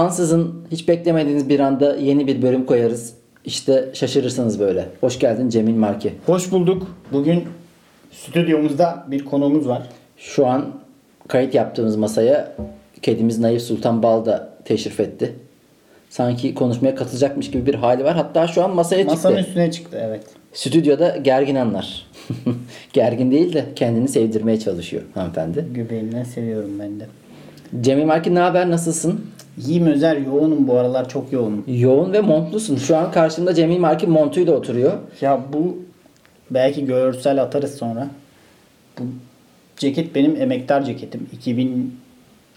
Ansızın hiç beklemediğiniz bir anda yeni bir bölüm koyarız. İşte şaşırırsınız böyle. Hoş geldin Cemil Marki. Hoş bulduk. Bugün stüdyomuzda bir konuğumuz var. Şu an kayıt yaptığımız masaya kedimiz Naif Sultan Bal da teşrif etti. Sanki konuşmaya katılacakmış gibi bir hali var. Hatta şu an masaya Masanın çıktı. üstüne çıktı evet. Stüdyoda gergin anlar. gergin değil de kendini sevdirmeye çalışıyor hanımefendi. Göbeğimden seviyorum ben de. Cemil Marki ne haber nasılsın? İyiyim Özer yoğunum bu aralar çok yoğunum. Yoğun ve montlusun. Şu an karşımda Cemil Marki montuyla oturuyor. Ya bu belki görsel atarız sonra. Bu ceket benim emektar ceketim.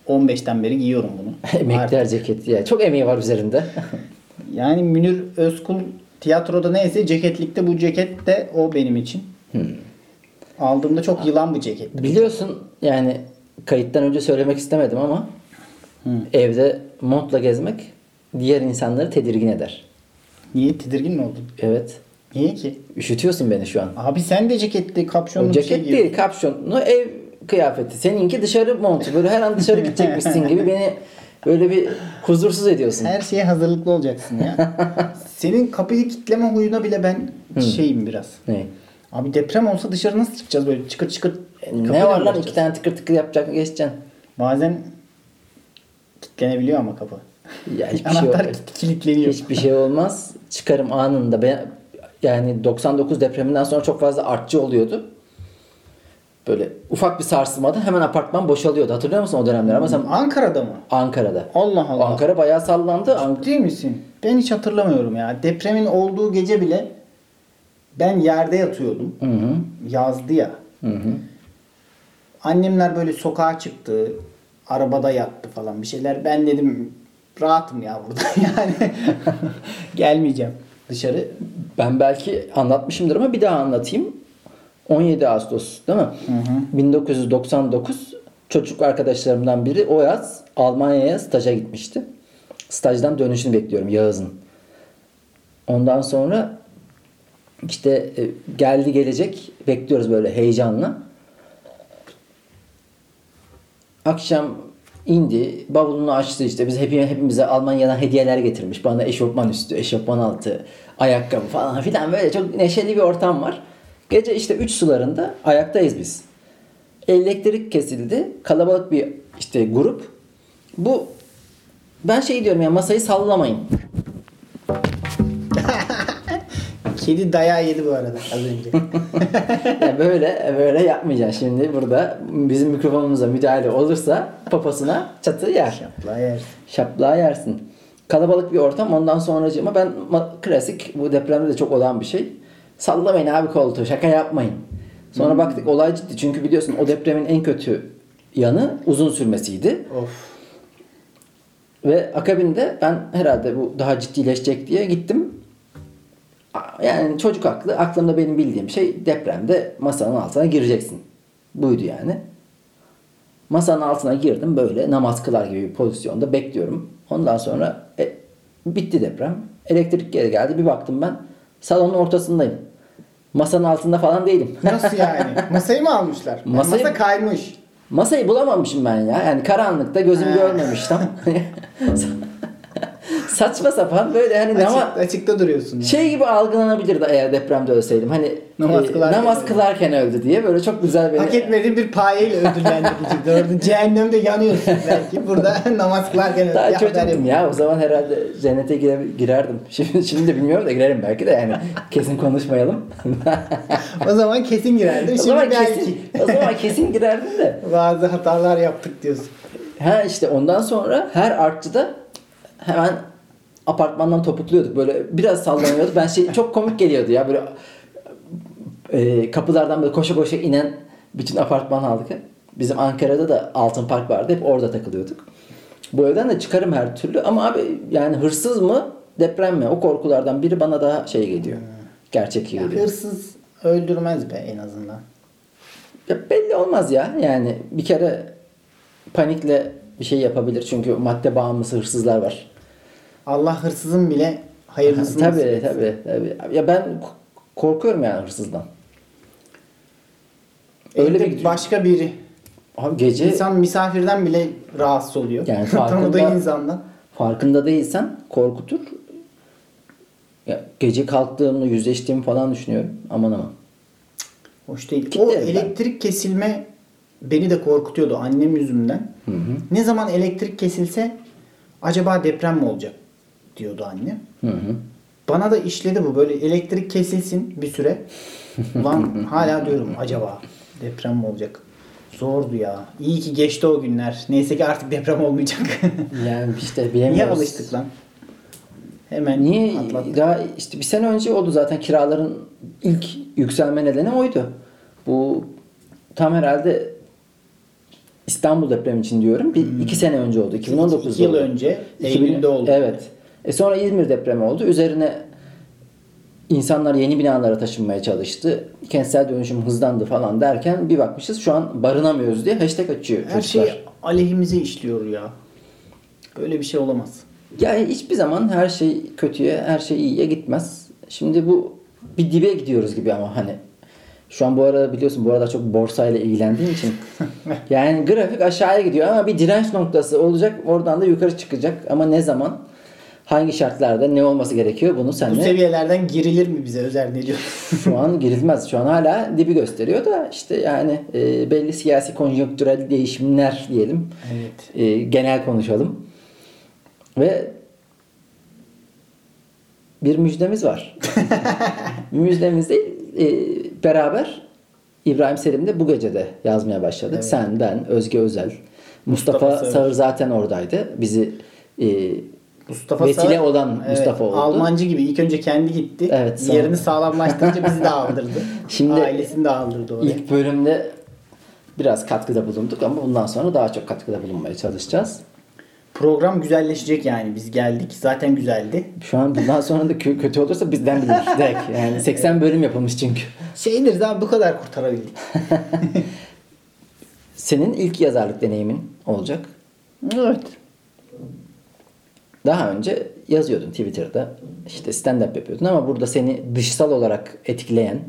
2015'ten beri giyiyorum bunu. Emekler ceketi. Ya. Çok emeği var üzerinde. Yani Münir Özkul tiyatroda neyse ceketlikte bu ceket de o benim için. Aldığımda çok yılan bu ceket. Biliyorsun yani kayıttan önce söylemek istemedim ama evde montla gezmek diğer insanları tedirgin eder. Niye tedirgin mi oldun? Evet. Niye ki? Üşütüyorsun beni şu an. Abi sen de ceketli kapşonlu O ceket şey giyiyorsun. değil kapşonlu ev kıyafeti. Seninki dışarı montu. Böyle her an dışarı gidecekmişsin gibi beni böyle bir huzursuz ediyorsun. Her şeye hazırlıklı olacaksın ya. Senin kapıyı kitleme huyuna bile ben şeyim biraz. Ne? Abi deprem olsa dışarı nasıl çıkacağız böyle çıkır çıkır. kapıyla Ne var lan iki tane tıkır tıkır yapacak geçeceksin. Bazen kilitlenebiliyor ama kapı. Ya hiçbir şey Anahtar yok. kilitleniyor. Hiçbir şey olmaz. Çıkarım anında. Ben, yani 99 depreminden sonra çok fazla artçı oluyordu. Böyle ufak bir sarsılmada hemen apartman boşalıyordu. Hatırlıyor musun o dönemler? Ama sen Ankara'da mı? Ankara'da. Allah Allah. Ankara bayağı sallandı. An- Değil misin? Ben hiç hatırlamıyorum ya. Depremin olduğu gece bile ben yerde yatıyordum. Hı hı. Yazdı ya. Hı hı. Annemler böyle sokağa çıktı. Arabada yattı falan bir şeyler. Ben dedim rahatım ya burada. Yani gelmeyeceğim dışarı. Ben belki anlatmışımdır ama bir daha anlatayım. 17 Ağustos değil mi? 1999 çocuk arkadaşlarımdan biri o yaz Almanya'ya staja gitmişti. Stajdan dönüşünü bekliyorum Yağız'ın. Ondan sonra işte e, geldi gelecek bekliyoruz böyle heyecanla. Akşam indi, bavulunu açtı işte. Biz hepimize, hepimize Almanya'dan hediyeler getirmiş. Bana eşofman üstü, eşofman altı, ayakkabı falan filan böyle çok neşeli bir ortam var. Gece işte 3 sularında ayaktayız biz. Elektrik kesildi. Kalabalık bir işte grup. Bu ben şey diyorum ya masayı sallamayın. Kedi dayağı yedi bu arada az önce. Ya böyle böyle yapmayacaksın. Şimdi burada bizim mikrofonumuza müdahale olursa poposuna çatı yer. La yersin. Şaplağı yersin. Kalabalık bir ortam ondan sonracığıma ben klasik bu depremde de çok olan bir şey. Sallamayın abi koltuğu şaka yapmayın. Sonra baktık olay ciddi çünkü biliyorsun o depremin en kötü yanı uzun sürmesiydi. Of. Ve akabinde ben herhalde bu daha ciddileşecek diye gittim. Yani çocuk aklı, aklımda benim bildiğim şey depremde masanın altına gireceksin. Buydu yani. Masanın altına girdim böyle namaz kılar gibi bir pozisyonda bekliyorum. Ondan sonra e, bitti deprem. Elektrik geri geldi. Bir baktım ben salonun ortasındayım. Masanın altında falan değilim. Nasıl yani? Masayı mı almışlar? Yani Masayı- Masa kaymış. Masayı bulamamışım ben ya. Yani karanlıkta gözüm görmemiş tam. Saçma sapan böyle hani Açık, nama, açıkta duruyorsun. Yani. şey gibi algılanabilirdi eğer depremde ölseydim. Hani Namaz e, kılarken namaz öldü. kılarken öldü diye böyle çok güzel beni. Hak etmediğin bir payeyle ödüllendirecek. Gördün. Cehennemde yanıyorsun belki. Burada namaz kılarken öyle Daha haber çocuktum ya. O zaman herhalde cennete gire- girerdim. Şimdi, şimdi de bilmiyorum da girerim belki de yani. Kesin konuşmayalım. O zaman kesin girerdim. o Şimdi zaman belki kesin, o zaman kesin girerdim de. bazı hatalar yaptık diyorsun. Ha işte ondan sonra her artçıda hemen apartmandan topukluyorduk. Böyle biraz sallanıyordu. Ben şey çok komik geliyordu ya böyle e, kapılardan böyle koşa koşa inen bütün apartman halkı. Bizim Ankara'da da Altın Park vardı. Hep orada takılıyorduk. Bu evden de çıkarım her türlü ama abi yani hırsız mı deprem mi? O korkulardan biri bana daha şey geliyor. Gerçek Ya geliyor. hırsız öldürmez be en azından. Ya belli olmaz ya. Yani bir kere panikle bir şey yapabilir. Çünkü madde bağımlısı hırsızlar var. Allah hırsızın bile hayırlısını tabii tabii tabii. Ya ben korkuyorum yani hırsızdan. Öyle Evde bir başka biri. Abi gece İnsan misafirden bile rahatsız oluyor. Yani farkında- insandan. farkında değilsen korkutur. Ya, gece kalktığımda yüzleştiğimi falan düşünüyorum. Aman aman. Hoş değil. Kitlerim o ben. elektrik kesilme beni de korkutuyordu annem yüzünden. Ne zaman elektrik kesilse acaba deprem mi olacak diyordu annem. Hı hı. Bana da işledi bu böyle elektrik kesilsin bir süre. Lan hala diyorum acaba deprem mi olacak? Zordu ya. İyi ki geçti o günler. Neyse ki artık deprem olmayacak. Yani işte bilemiyoruz. Niye alıştık lan? Hemen Niye? atlattık. Daha işte bir sene önce oldu zaten kiraların ilk yükselme nedeni oydu. Bu tam herhalde İstanbul depremi için diyorum. Bir iki sene önce oldu. 2019'da Hmm. İki yıl oldu. önce 2000 Eylül'de oldu. Evet. E sonra İzmir depremi oldu. Üzerine insanlar yeni binalara taşınmaya çalıştı. Kentsel dönüşüm hızlandı falan derken bir bakmışız şu an barınamıyoruz diye hashtag açıyor Her çocuklar. şey aleyhimize işliyor ya. Böyle bir şey olamaz. Yani hiçbir zaman her şey kötüye, her şey iyiye gitmez. Şimdi bu bir dibe gidiyoruz gibi ama hani şu an bu arada biliyorsun bu arada çok borsayla ilgilendiğim için yani grafik aşağıya gidiyor ama bir direnç noktası olacak oradan da yukarı çıkacak ama ne zaman hangi şartlarda ne olması gerekiyor bunu Bu senle seviyelerden girilir mi bize Özer ne diyor? şu an girilmez. Şu an hala dibi gösteriyor da işte yani e, belli siyasi konjonktürel değişimler diyelim. Evet. E, genel konuşalım. Ve bir müjdemiz var. müjdemiz değil. e, beraber İbrahim Selim de bu gece de yazmaya başladık. Evet. Sen, ben, Özge Özel. Mustafa, Mustafa. Sağır. zaten oradaydı. Bizi e, Mustafa Vesile Sağır- olan Mustafa oldu. Almancı gibi ilk önce kendi gitti. Evet, sonra- Yerini sağlamlaştırınca bizi de aldırdı. Şimdi- Ailesini de aldırdı oraya. İlk bölümde biraz katkıda bulunduk ama bundan sonra daha çok katkıda bulunmaya çalışacağız. Program güzelleşecek yani. Biz geldik. Zaten güzeldi. Şu an bundan sonra da kö- kötü olursa bizden bilir. Direkt. Yani 80 bölüm yapılmış çünkü. Şeydir daha bu kadar kurtarabildik. Senin ilk yazarlık deneyimin olacak. evet. Daha önce yazıyordun Twitter'da. işte stand-up yapıyordun ama burada seni dışsal olarak etkileyen,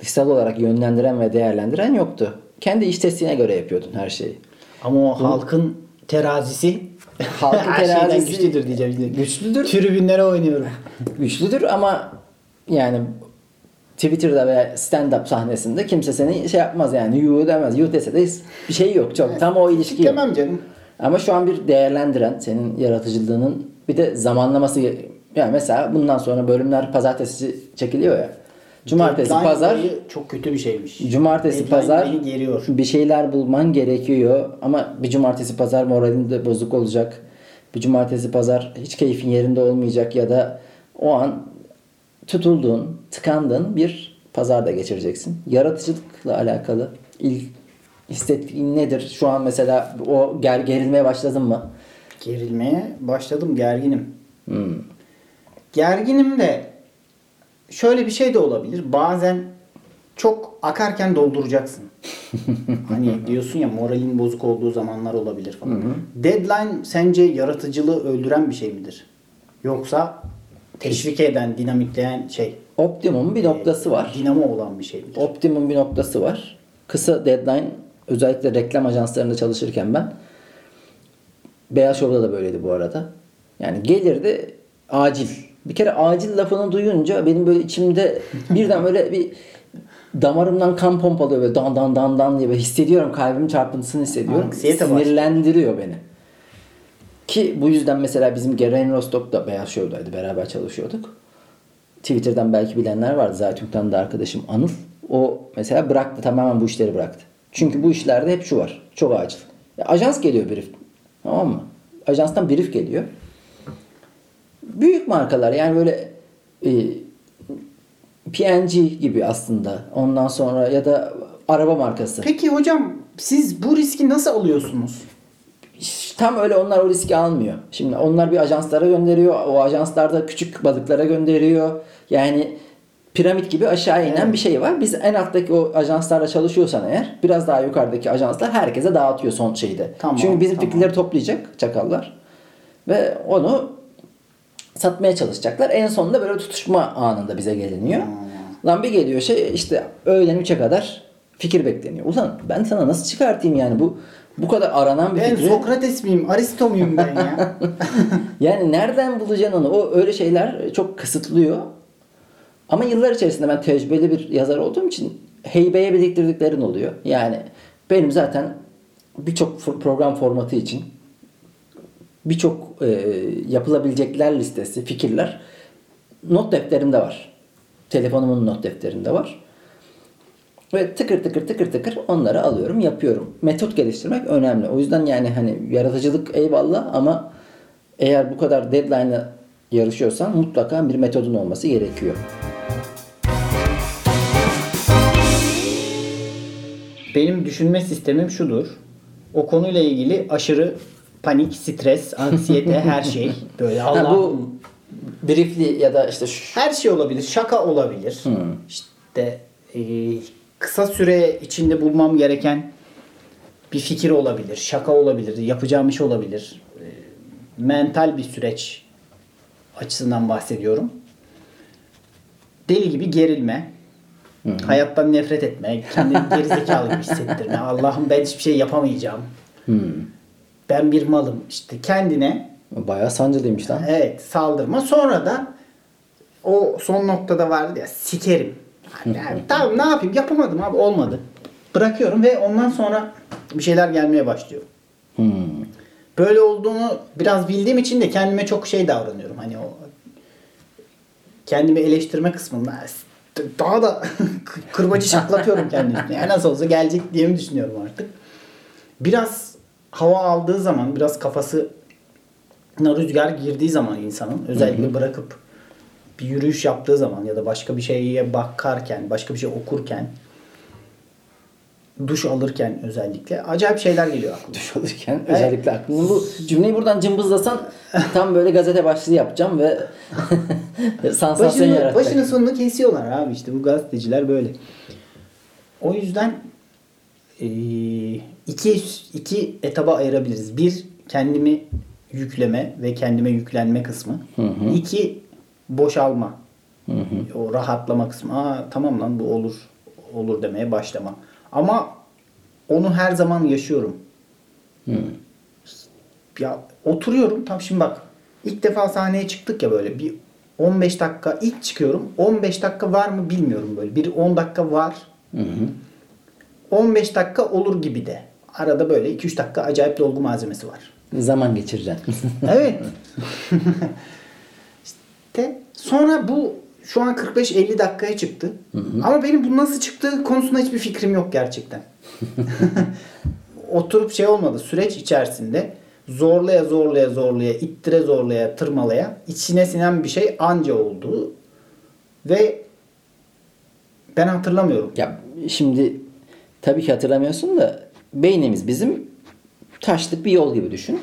dışsal olarak yönlendiren ve değerlendiren yoktu. Kendi istediğine göre yapıyordun her şeyi. Ama o halkın terazisi Halkın her terazisi güçlüdür diyeceğim. güçlüdür. Tribünlere oynuyorum. güçlüdür ama yani Twitter'da veya stand-up sahnesinde kimse seni şey yapmaz yani yuh demez. Yuh dese de bir şey yok çok. Tam o ilişki yok. Canım. Ama şu an bir değerlendiren senin yaratıcılığının bir de zamanlaması yani mesela bundan sonra bölümler pazartesi çekiliyor ya. Cumartesi, Deadline pazar çok kötü bir şeymiş. Cumartesi, Deadline pazar geriyor. bir şeyler bulman gerekiyor ama bir cumartesi, pazar moralin de bozuk olacak. Bir cumartesi, pazar hiç keyfin yerinde olmayacak ya da o an tutulduğun, tıkandığın bir pazar da geçireceksin. Yaratıcılıkla alakalı ilk hissettiğin nedir? Şu an mesela o ger gerilmeye başladın mı? Gerilmeye başladım. Gerginim. Hmm. Gerginim de şöyle bir şey de olabilir. Bazen çok akarken dolduracaksın. hani diyorsun ya moralin bozuk olduğu zamanlar olabilir falan. Deadline sence yaratıcılığı öldüren bir şey midir? Yoksa teşvik eden, dinamitleyen şey. Optimum bir noktası var. Dinamo olan bir şey midir? optimum bir noktası var. Kısa deadline özellikle reklam ajanslarında çalışırken ben Beyaz Show'da da böyleydi bu arada. Yani gelirdi acil. Bir kere acil lafını duyunca benim böyle içimde birden böyle bir damarımdan kan pompalıyor böyle dan dan dan dan diye böyle hissediyorum kalbimin çarpıntısını hissediyorum. Anksiyete. Sinirlendiriyor beni. Ki bu yüzden mesela bizim Geren Rostock da Beyaz Show'daydı. Beraber çalışıyorduk. Twitter'dan belki bilenler vardı. Zaytürk'ten de arkadaşım Anıl. O mesela bıraktı. Tamamen bu işleri bıraktı. Çünkü bu işlerde hep şu var. Çok acil. Ya, ajans geliyor brief. Tamam mı? Ajanstan brief geliyor. Büyük markalar yani böyle e, PNG gibi aslında. Ondan sonra ya da araba markası. Peki hocam siz bu riski nasıl alıyorsunuz? Tam öyle onlar o riski almıyor. Şimdi onlar bir ajanslara gönderiyor. O ajanslar da küçük balıklara gönderiyor. Yani piramit gibi aşağı inen Evet. bir şey var. Biz en alttaki o ajanslarla çalışıyorsan eğer biraz daha yukarıdaki ajanslar herkese dağıtıyor son şeyde. Tamam, Çünkü bizim tamam. fikirleri toplayacak çakallar. Ve onu satmaya çalışacaklar. En sonunda böyle tutuşma anında bize geliniyor. Lan bir geliyor şey işte öğlen 3'e kadar fikir bekleniyor. Ulan ben sana nasıl çıkartayım yani bu bu kadar aranan bir Ben fikri Sokrates miyim? Aristo muyum ben ya? yani nereden bulacaksın onu? O öyle şeyler çok kısıtlıyor. Ama yıllar içerisinde ben tecrübeli bir yazar olduğum için heybeye biriktirdiklerin oluyor. Yani benim zaten birçok program formatı için birçok e, yapılabilecekler listesi, fikirler not defterimde var. Telefonumun not defterinde var. Ve tıkır tıkır tıkır tıkır onları alıyorum, yapıyorum. Metot geliştirmek önemli. O yüzden yani hani yaratıcılık eyvallah ama eğer bu kadar deadline'la yarışıyorsan mutlaka bir metodun olması gerekiyor. Benim düşünme sistemim şudur. O konuyla ilgili aşırı panik, stres, anksiyete, her şey. Böyle Ha, Allah bu briefly ya da işte şu, her şey olabilir. Şaka olabilir. İşte e, kısa süre içinde bulmam gereken bir fikir olabilir. Şaka olabilir. Yapacağım iş olabilir. E, mental bir süreç açısından bahsediyorum. Deli gibi gerilme. Hayattan nefret etme. Kendini gerizekalı gibi hissettirme. Allah'ım ben hiçbir şey yapamayacağım. Ben bir malım. İşte kendine bayağı sancılıymış lan. Evet saldırma. Sonra da o son noktada vardı ya sikerim. Yani, tamam ne yapayım yapamadım abi olmadı. Bırakıyorum ve ondan sonra bir şeyler gelmeye başlıyor. Hmm. Böyle olduğunu biraz bildiğim için de kendime çok şey davranıyorum. Hani o kendimi eleştirme kısmında daha da kırbacı şaklatıyorum kendimi. Yani nasıl olsa gelecek diye mi düşünüyorum artık. Biraz hava aldığı zaman, biraz kafası rüzgar girdiği zaman insanın özellikle bırakıp bir yürüyüş yaptığı zaman ya da başka bir şeye bakarken, başka bir şey okurken duş alırken özellikle acayip şeyler geliyor aklıma. Duş alırken özellikle aklımda bu cümleyi buradan cımbızlasan tam böyle gazete başlığı yapacağım ve sansasyon yaratacak. başını sonunu kesiyorlar abi işte bu gazeteciler böyle. O yüzden eee, iki, iki etaba ayırabiliriz. Bir kendimi yükleme ve kendime yüklenme kısmı. İki boşalma. O rahatlama kısmı. Aa tamam lan bu olur olur demeye başlama. Ama onu her zaman yaşıyorum. Ya oturuyorum tam şimdi bak ilk defa sahneye çıktık ya böyle bir 15 dakika ilk çıkıyorum 15 dakika var mı bilmiyorum böyle bir 10 dakika var 15 dakika olur gibi de arada böyle 2-3 dakika acayip dolgu malzemesi var. Zaman geçireceksin. Evet. işte sonra bu şu an 45-50 dakikaya çıktı. Ama benim bu nasıl çıktığı konusunda hiçbir fikrim yok gerçekten. Oturup şey olmadı. Süreç içerisinde zorlaya zorlaya zorlaya, ittire zorlaya, tırmalaya içine sinen bir şey anca oldu. Ve ben hatırlamıyorum. ya şimdi tabii ki hatırlamıyorsun da beynimiz bizim taşlık bir yol gibi düşün.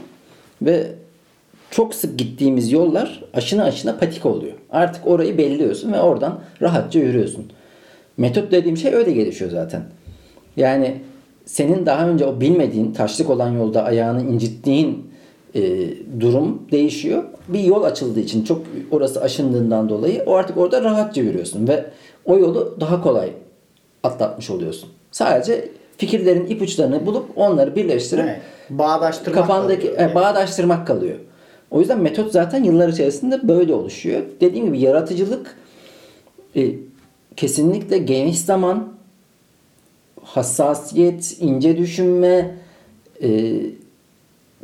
Ve çok sık gittiğimiz yollar aşına aşına patika oluyor. Artık orayı belliyorsun ve oradan rahatça yürüyorsun. Metot dediğim şey öyle gelişiyor zaten. Yani senin daha önce o bilmediğin taşlık olan yolda ayağını incittiğin e, durum değişiyor. Bir yol açıldığı için çok orası aşındığından dolayı o artık orada rahatça yürüyorsun ve o yolu daha kolay atlatmış oluyorsun. Sadece fikirlerin ipuçlarını bulup onları birleştirip Evet. Bağdaştırmak kafandaki kalıyor. e, bağdaştırmak kalıyor. O yüzden metot zaten yıllar içerisinde böyle oluşuyor. Dediğim gibi yaratıcılık e, kesinlikle geniş zaman, hassasiyet, ince düşünme, e,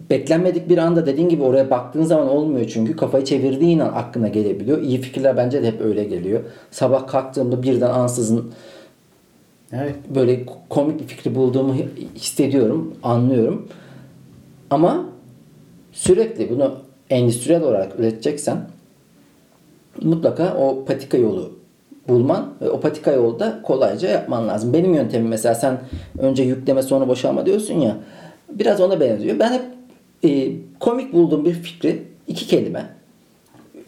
beklenmedik bir anda dediğin gibi oraya baktığın zaman olmuyor çünkü kafayı çevirdiğin an aklına gelebiliyor. İyi fikirler bence de hep öyle geliyor. Sabah kalktığımda birden ansızın Evet. böyle komik bir fikri bulduğumu hissediyorum, anlıyorum. Ama sürekli bunu endüstriyel olarak üreteceksen mutlaka o patika yolu bulman ve o patika yolda kolayca yapman lazım. Benim yöntemim mesela sen önce yükleme sonra boşalma diyorsun ya biraz ona benziyor. Ben hep e, komik bulduğum bir fikri iki kelime,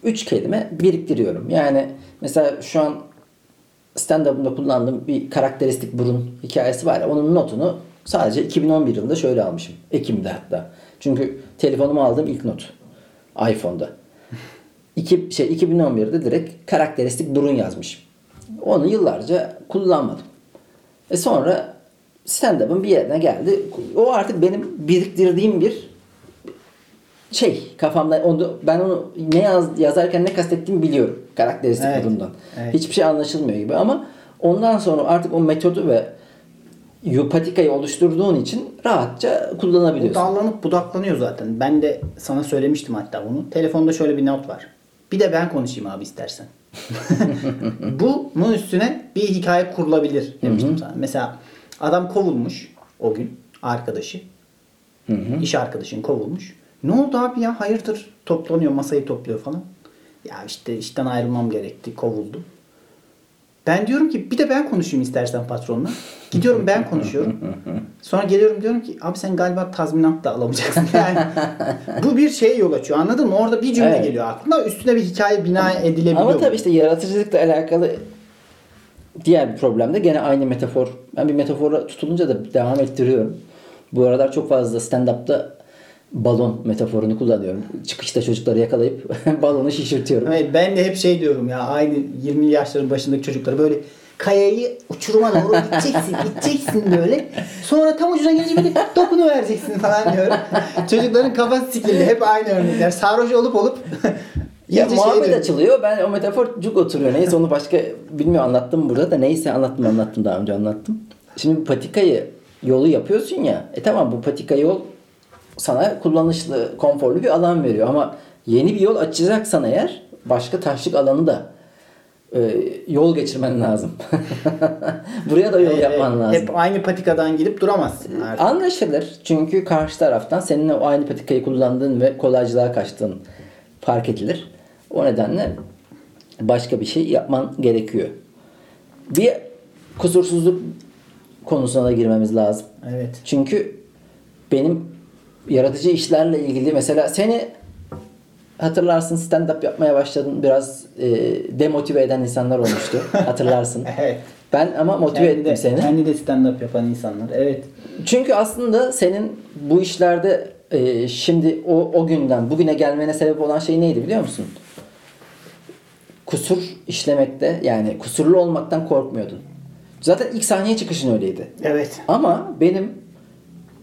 üç kelime biriktiriyorum. Yani mesela şu an stand-up'ımda kullandığım bir karakteristik burun hikayesi var ya onun notunu sadece 2011 yılında şöyle almışım. Ekim'de hatta. Çünkü telefonuma aldığım ilk not. iPhone'da. İki, şey 2011'de direkt karakteristik burun yazmışım. Onu yıllarca kullanmadım. E sonra stand-up'ın bir yerine geldi. O artık benim biriktirdiğim bir şey kafamda onu ben onu ne yaz, yazarken ne kastettiğimi biliyorum karakteristik Evet, bundan. evet. Hiçbir şey anlaşılmıyor gibi ama ondan sonra artık o metodu ve yupatikayı oluşturduğun için rahatça kullanabiliyorsun. dallanıp budaklanıyor zaten. Ben de sana söylemiştim hatta bunu. Telefonda şöyle bir not var. Bir de ben konuşayım abi istersen. Bunun üstüne bir hikaye kurulabilir demiştim sana. Mesela adam kovulmuş o gün arkadaşı. İş arkadaşın kovulmuş. Ne oldu abi ya hayırdır toplanıyor masayı topluyor falan. Ya işte işten ayrılmam gerekti kovuldum. Ben diyorum ki bir de ben konuşayım istersen patronla. Gidiyorum ben konuşuyorum. Sonra geliyorum diyorum ki abi sen galiba tazminat da alamayacaksın. Yani bu bir şeye yol açıyor anladın mı? Orada bir cümle Evet. geliyor aklına üstüne bir hikaye bina edilebiliyor. Ama tabii işte yaratıcılıkla alakalı diğer bir problem de gene aynı metafor. Ben bir metafora tutulunca da devam ettiriyorum. Bu aralar çok fazla stand-up'ta balon metaforunu kullanıyorum. Çıkışta çocukları yakalayıp balonu şişirtiyorum. Evet, ben de hep şey diyorum ya aynı 20 yaşların başındaki çocuklara böyle kayayı uçuruma doğru iteceksin, iteceksin böyle. Sonra tam ucuna gelince böyle topunu vereceksin falan diyorum. Çocukların kafası sikildi. Hep aynı örnekler. Sarhoş olup olup Ya muhabbet dönüyor. açılıyor. Ben o metafor cuk oturuyor. Neyse onu başka bilmiyorum anlattım burada da. Neyse anlattım anlattım daha önce anlattım. Şimdi bu patikayı yolu yapıyorsun ya. E tamam bu patika yol sana kullanışlı, konforlu bir alan veriyor. Ama yeni bir yol açacaksan eğer başka taşlık alanı da e, yol geçirmen lazım. Buraya da yol Ee, yapman lazım. Hep aynı patikadan gidip duramazsın. artık. Anlaşılır. Çünkü karşı taraftan seninle o aynı patikayı kullandığın ve kolaycılığa kaçtığın fark edilir. O nedenle başka bir şey yapman gerekiyor. Bir kusursuzluk konusuna da girmemiz lazım. Evet. Çünkü benim yaratıcı işlerle ilgili mesela seni hatırlarsın stand-up yapmaya başladın biraz e, demotive eden insanlar olmuştu. Hatırlarsın. Evet. Ben ama motive Kendi ettim de, seni. kendi de stand-up yapan insanlar. Evet. Çünkü aslında senin bu işlerde e, şimdi o, o günden bugüne gelmene sebep olan şey neydi biliyor musun? Kusur işlemekte yani kusurlu olmaktan korkmuyordun. Zaten ilk sahneye çıkışın öyleydi. Evet. Ama benim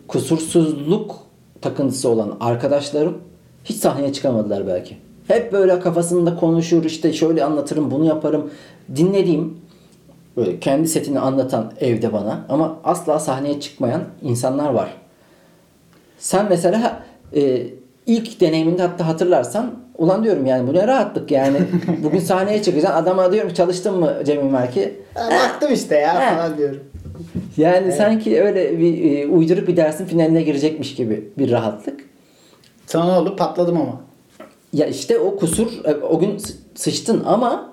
kusursuzluk takıntısı olan arkadaşlarım hiç sahneye çıkamadılar belki. Hep böyle kafasında konuşur işte şöyle anlatırım bunu yaparım. Dinlediğim böyle kendi setini anlatan evde bana ama asla sahneye çıkmayan insanlar var. Sen mesela e, ilk deneyiminde hatta hatırlarsan ulan diyorum yani bu ne rahatlık yani bugün sahneye çıkacaksın adama diyorum çalıştın mı Cemil Merki? Baktım işte ya falan diyorum. Yani sanki öyle bir e, uyduruk bir dersin finaline girecekmiş gibi bir rahatlık. Sana ne oldu? Patladım ama. Ya işte o kusur e, o gün sı- sıçtın ama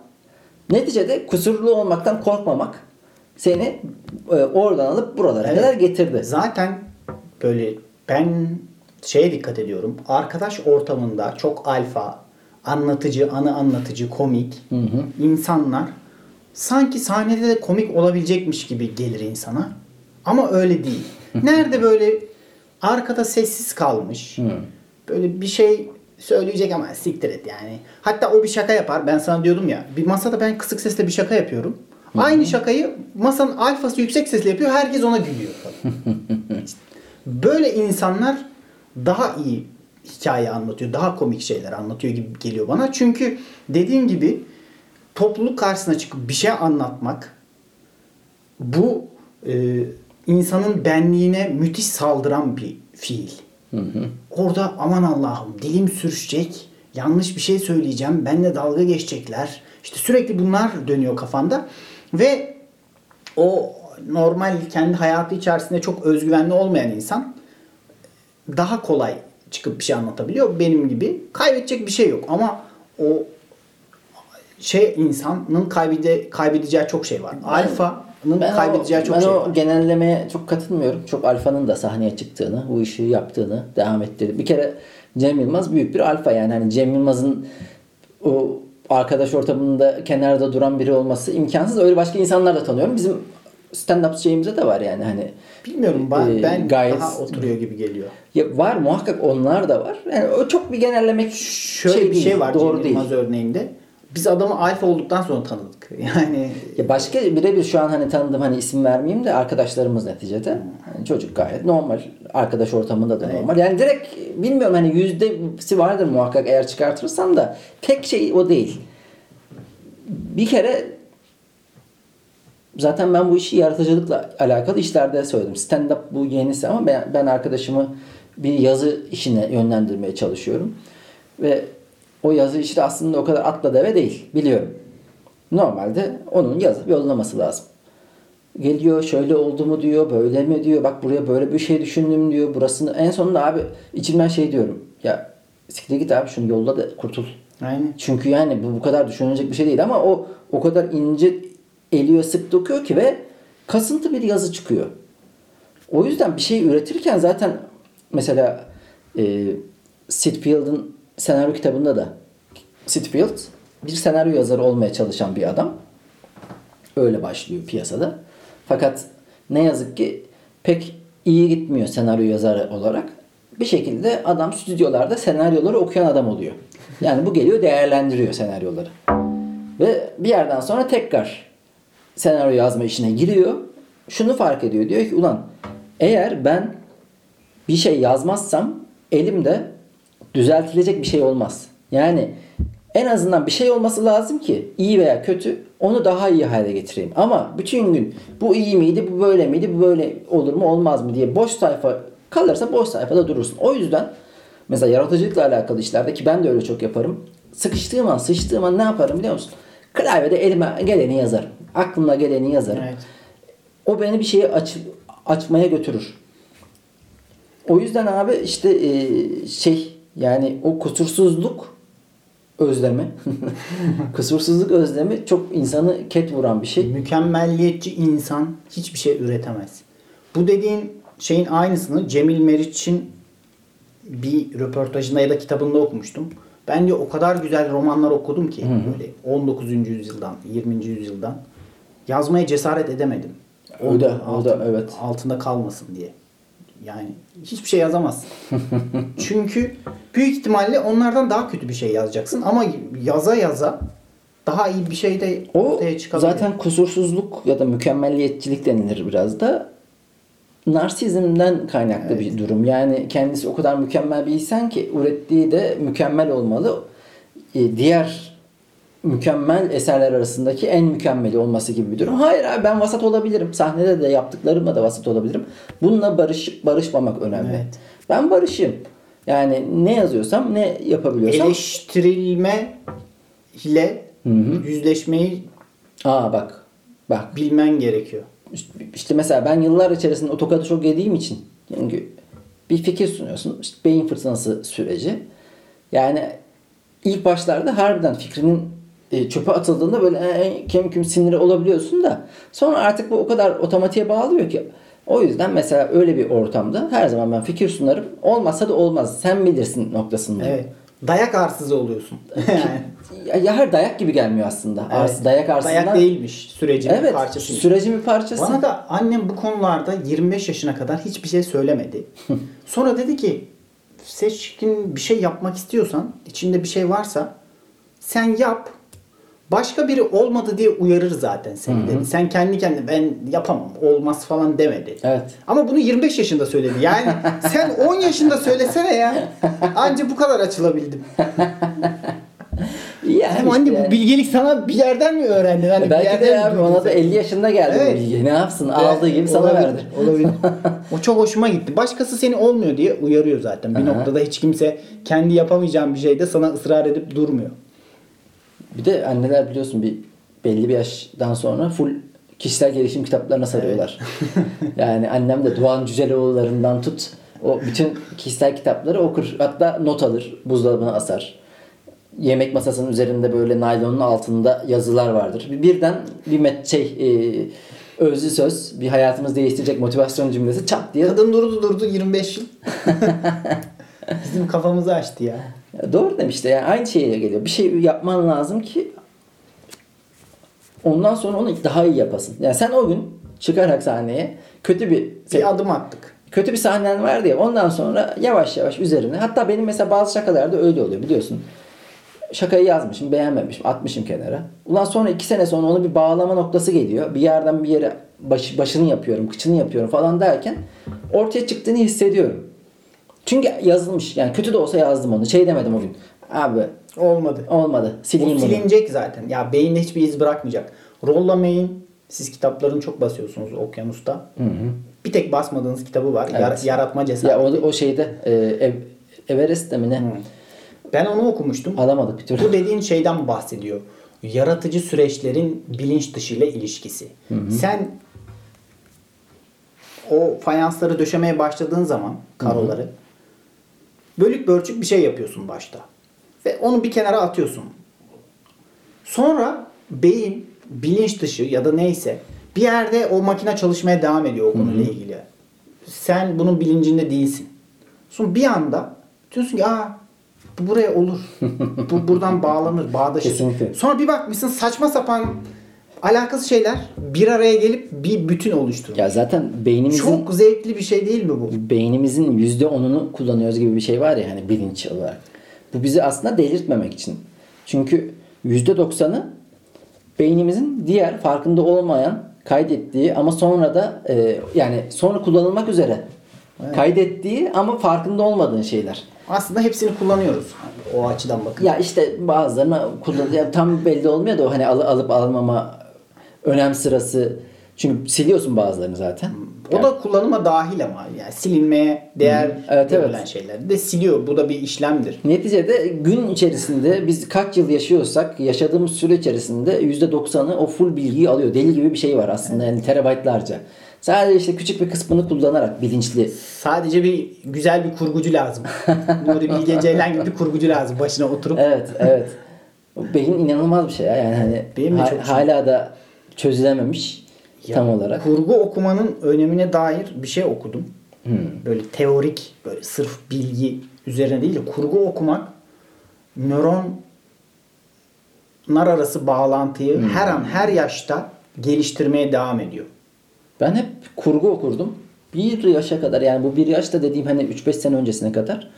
neticede kusurlu olmaktan korkmamak seni e, oradan alıp buralara Evet. kadar getirdi. Zaten böyle ben şeye dikkat ediyorum. Arkadaş ortamında çok alfa, anlatıcı, anı anlatıcı, komik insanlar sanki sahnede de komik olabilecekmiş gibi gelir insana. Ama öyle değil. Nerede böyle arkada sessiz kalmış. Böyle bir şey söyleyecek ama siktir et yani. Hatta o bir şaka yapar. Ben sana diyordum ya. Bir masada ben kısık sesle bir şaka yapıyorum. Aynı şakayı masanın alfası yüksek sesle yapıyor. Herkes ona gülüyor. Böyle insanlar daha iyi hikaye anlatıyor. Daha komik şeyler anlatıyor gibi geliyor bana. Çünkü dediğim gibi topluluk karşısına çıkıp bir şey anlatmak bu e, insanın benliğine müthiş saldıran bir fiil. Orada aman Allah'ım dilim sürüşecek, yanlış bir şey söyleyeceğim, benimle dalga geçecekler. İşte sürekli bunlar dönüyor kafanda ve o normal kendi hayatı içerisinde çok özgüvenli olmayan insan daha kolay çıkıp bir şey anlatabiliyor. Benim gibi kaybedecek bir şey yok ama o şey insanın kaybede, kaybedeceği çok şey var. Alfa'nın Ben, kaybedeceği o, çok ben şey o var. genellemeye çok katılmıyorum. Çok alfanın da sahneye çıktığını, bu işi yaptığını devam ettirdi. Bir kere Cem Yılmaz büyük bir alfa yani. Hani Cem Yılmaz'ın o arkadaş ortamında kenarda duran biri olması imkansız. Öyle başka insanlar da tanıyorum. Bizim stand-up şeyimizde de var yani hani. Bilmiyorum ben, Ee, ben gayet- daha oturuyor gibi geliyor. Ya var muhakkak onlar da var. Yani o çok bir genellemek Şöyle şey bir değil, şey var doğru Cem değil. Yılmaz örneğinde. Biz adamı alfa olduktan sonra tanıdık. Yani Ya başka birebir şu an hani tanıdığım hani isim vermeyeyim de arkadaşlarımız neticede. Yani çocuk gayet normal. Arkadaş ortamında da normal. Yani direkt bilmiyorum hani yüzdesi vardır muhakkak eğer çıkartırsan da tek şey o değil. Bir kere zaten ben bu işi yaratıcılıkla alakalı işlerde söyledim. Stand up bu yenisi ama ben, ben arkadaşımı bir yazı işine yönlendirmeye çalışıyorum. Ve o yazı işi de aslında o kadar atla deve değil. Biliyorum. Normalde onun yazıp yollaması lazım. Geliyor şöyle oldu mu diyor, böyle mi diyor, bak buraya böyle bir şey düşündüm diyor. Burasını en sonunda abi içimden şey diyorum. Ya siktir git abi şunu yolla da kurtul. Aynen. Çünkü yani bu bu kadar düşünülecek bir şey değil ama o o kadar ince eliyor sık dokuyor ki ve kasıntı bir yazı çıkıyor. O yüzden bir şey üretirken zaten mesela e, Sitfield'ın senaryo kitabında da Sitfield bir senaryo yazarı olmaya çalışan bir adam. Öyle başlıyor piyasada. Fakat ne yazık ki pek iyi gitmiyor senaryo yazarı olarak. Bir şekilde adam stüdyolarda senaryoları okuyan adam oluyor. Yani bu geliyor değerlendiriyor senaryoları. Ve bir yerden sonra tekrar senaryo yazma işine giriyor. Şunu fark ediyor. Diyor ki ulan eğer ben bir şey yazmazsam elimde düzeltilecek bir şey olmaz. Yani en azından bir şey olması lazım ki iyi veya kötü onu daha iyi hale getireyim. Ama bütün gün bu iyi miydi, bu böyle miydi, bu böyle olur mu olmaz mı diye boş sayfa kalırsa boş sayfada durursun. O yüzden mesela yaratıcılıkla alakalı işlerde ki ben de öyle çok yaparım. Sıkıştığım an, sıçtığım an ne yaparım biliyor musun? Klavyede elime geleni yazarım. Aklımda geleni yazarım. Evet. O beni bir şeye aç, açmaya götürür. O yüzden abi işte e, şey yani o kusursuzluk özlemi kusursuzluk özlemi çok insanı ket vuran bir şey. Mükemmelliyetçi insan hiçbir şey üretemez. Bu dediğin şeyin aynısını Cemil Meriç'in bir röportajında ya da kitabında okumuştum. Ben de o kadar güzel romanlar okudum ki böyle 19. yüzyıldan, 20. yüzyıldan yazmaya cesaret edemedim. O da- o da, evet. altında kalmasın diye. Yani hiçbir şey yazamazsın. Çünkü büyük ihtimalle onlardan daha kötü bir şey yazacaksın ama yaza yaza daha iyi bir şey de O ortaya çıkabilir. zaten kusursuzluk ya da mükemmelliyetçilik denilir biraz da. Narsizmden kaynaklı bir durum. Yani kendisi o kadar mükemmel bir insan ki ürettiği de mükemmel olmalı. E, Diğer mükemmel eserler arasındaki en mükemmeli olması gibi bir durum. Hayır abi ben vasat olabilirim. Sahnede de yaptıklarımla da vasat olabilirim. Bununla barışıp barışmamak önemli. Evet. Ben barışayım. Yani ne yazıyorsam ne yapabiliyorsam. eleştirilme ile yüzleşmeyi Aa bak. Bak bilmen gerekiyor. İşte mesela ben yıllar içerisinde otokadı çok yediğim için çünkü bir fikir sunuyorsun. İşte beyin fırtınası süreci. Yani ilk başlarda harbiden fikrinin e, çöpe atıldığında böyle e, kem küm siniri olabiliyorsun da sonra artık bu o kadar otomatiğe bağlıyor ki o yüzden mesela öyle bir ortamda her zaman ben fikir sunarım. Olmazsa da olmaz. Sen bilirsin noktasındayım. Evet. Dayak arsızı oluyorsun. yani. Ya, her dayak gibi gelmiyor aslında. Ars, dayak arsından. Dayak değilmiş sürecin Evet. parçası. Sürecin bir parçası. Bana da annem bu konularda 25 yaşına kadar hiçbir şey söylemedi. Sonra dedi ki seçkin bir şey yapmak istiyorsan, içinde bir şey varsa sen yap. Başka biri olmadı diye uyarır zaten seni dedi. Sen kendi kendine ben yapamam, olmaz falan demedi. Evet. Ama bunu 25 yaşında söyledi. Yani sen 10 yaşında söylesene ya. Anca bu kadar açılabildim. Yani Ama anne işte bu bilgelik sana bir yerden mi öğrendin? Hani bir Belki yerden de abi ona da sen? 50 yaşında geldi Evet. bu bilgi. Ne yapsın? Aldığı gibi sana Olabilir, verdi. Olabilir. o çok hoşuma gitti. Başkası seni olmuyor diye uyarıyor zaten. Bir Aha. noktada hiç kimse kendi yapamayacağın bir şeyde sana ısrar edip durmuyor. Bir de anneler biliyorsun bir belli bir yaştan sonra full kişisel gelişim kitaplarına sarıyorlar. yani annem de Doğan Cüceloğullarından tut o bütün kişisel kitapları okur. Hatta not alır. Buzdolabına asar. Yemek masasının üzerinde böyle naylonun altında yazılar vardır. Bir- Birden bir met şey e, özlü söz, bir hayatımız değiştirecek motivasyon cümlesi çat diye Kadın durdu durdu 25 yıl. Bizim kafamızı açtı ya. Ya doğru demişti. Yani aynı şeye geliyor. Bir şey yapman lazım ki ondan sonra onu daha iyi yapasın. Yani sen o gün çıkarak sahneye kötü bir Bir adım attık. kötü bir sahnen var diye ondan sonra yavaş yavaş üzerine hatta benim mesela bazı şakalarda öyle oluyor biliyorsun. şakayı yazmışım, beğenmemişim, atmışım kenara. Ulan sonra iki sene sonra onu bir bağlama noktası geliyor. Bir yerden bir yere baş, başını yapıyorum, kıçını yapıyorum falan derken ortaya çıktığını hissediyorum. Çünkü yazılmış. Yani kötü de olsa yazdım onu. Şey demedim o gün. Abi Olmadı. olmadı. Sileyim O bunu. silinecek zaten. Ya beyinde hiçbir iz bırakmayacak. Rollamayın. Siz kitaplarını çok basıyorsunuz Okyanus'ta. Bir tek basmadığınız kitabı var. Yar- Evet. yaratma Ya cesareti. o, o şeyde e, Ev- Everest'te mi ne? Ben onu okumuştum. Alamadık bir türlü. Bu dediğin şeyden bahsediyor. Yaratıcı süreçlerin bilinç dışı ile ilişkisi. Sen o fayansları döşemeye başladığın zaman karoları bölük bölçük bir şey yapıyorsun başta. Ve onu bir kenara atıyorsun. Sonra beyin bilinç dışı ya da neyse bir yerde o makine çalışmaya devam ediyor o konuyla ilgili. Sen bunun bilincinde değilsin. Sonra bir anda diyorsun ki aa bu buraya olur. bu buradan bağlanır, bağdaşır. Kesinlikle. Sonra bir bakmışsın saçma sapan alakasız şeyler bir araya gelip bir bütün oluşturuyor. Ya zaten beynimizin Çok zevkli bir şey değil mi bu? beynimizin yüzde onunu kullanıyoruz gibi bir şey var ya hani bilinç olarak. Bu bizi aslında delirtmemek için. Çünkü yüzde doksanı beynimizin diğer farkında olmayan kaydettiği ama sonra da e, yani sonra kullanılmak üzere kaydettiği ama farkında olmadığın şeyler. Aslında hepsini kullanıyoruz. O açıdan bakın. Ya işte bazılarına kullan ya tam belli olmuyor da o hani al- alıp almama önem sırası çünkü siliyorsun bazılarını zaten. O da kullanıma dahil ama yani silinmeye değer Evet, verilen evet. şeyler de siliyor. Bu da bir işlemdir. Neticede gün içerisinde biz kaç yıl yaşıyorsak yaşadığımız süre içerisinde %90'ı o full bilgiyi alıyor. Deli gibi bir şey var aslında yani terabaytlarca. Sadece işte küçük bir kısmını kullanarak bilinçli. Sadece bir güzel bir kurgucu lazım. Nuri Bilge Ceylan gibi bir kurgucu lazım. Başına oturup Evet, evet. Beyin inanılmaz bir şey ya. Yani hani Benim de ha- çok şey. hala da çözülememiş tam olarak. kurgu okumanın önemine dair bir şey okudum. Hmm. Böyle teorik, böyle sırf bilgi üzerine değil de kurgu okumak nöronlar arası bağlantıyı Hmm. her an her yaşta geliştirmeye devam ediyor. Ben hep kurgu okurdum. Bir yaşa kadar yani bu bir yaşta dediğim hani 3-5 sene öncesine kadar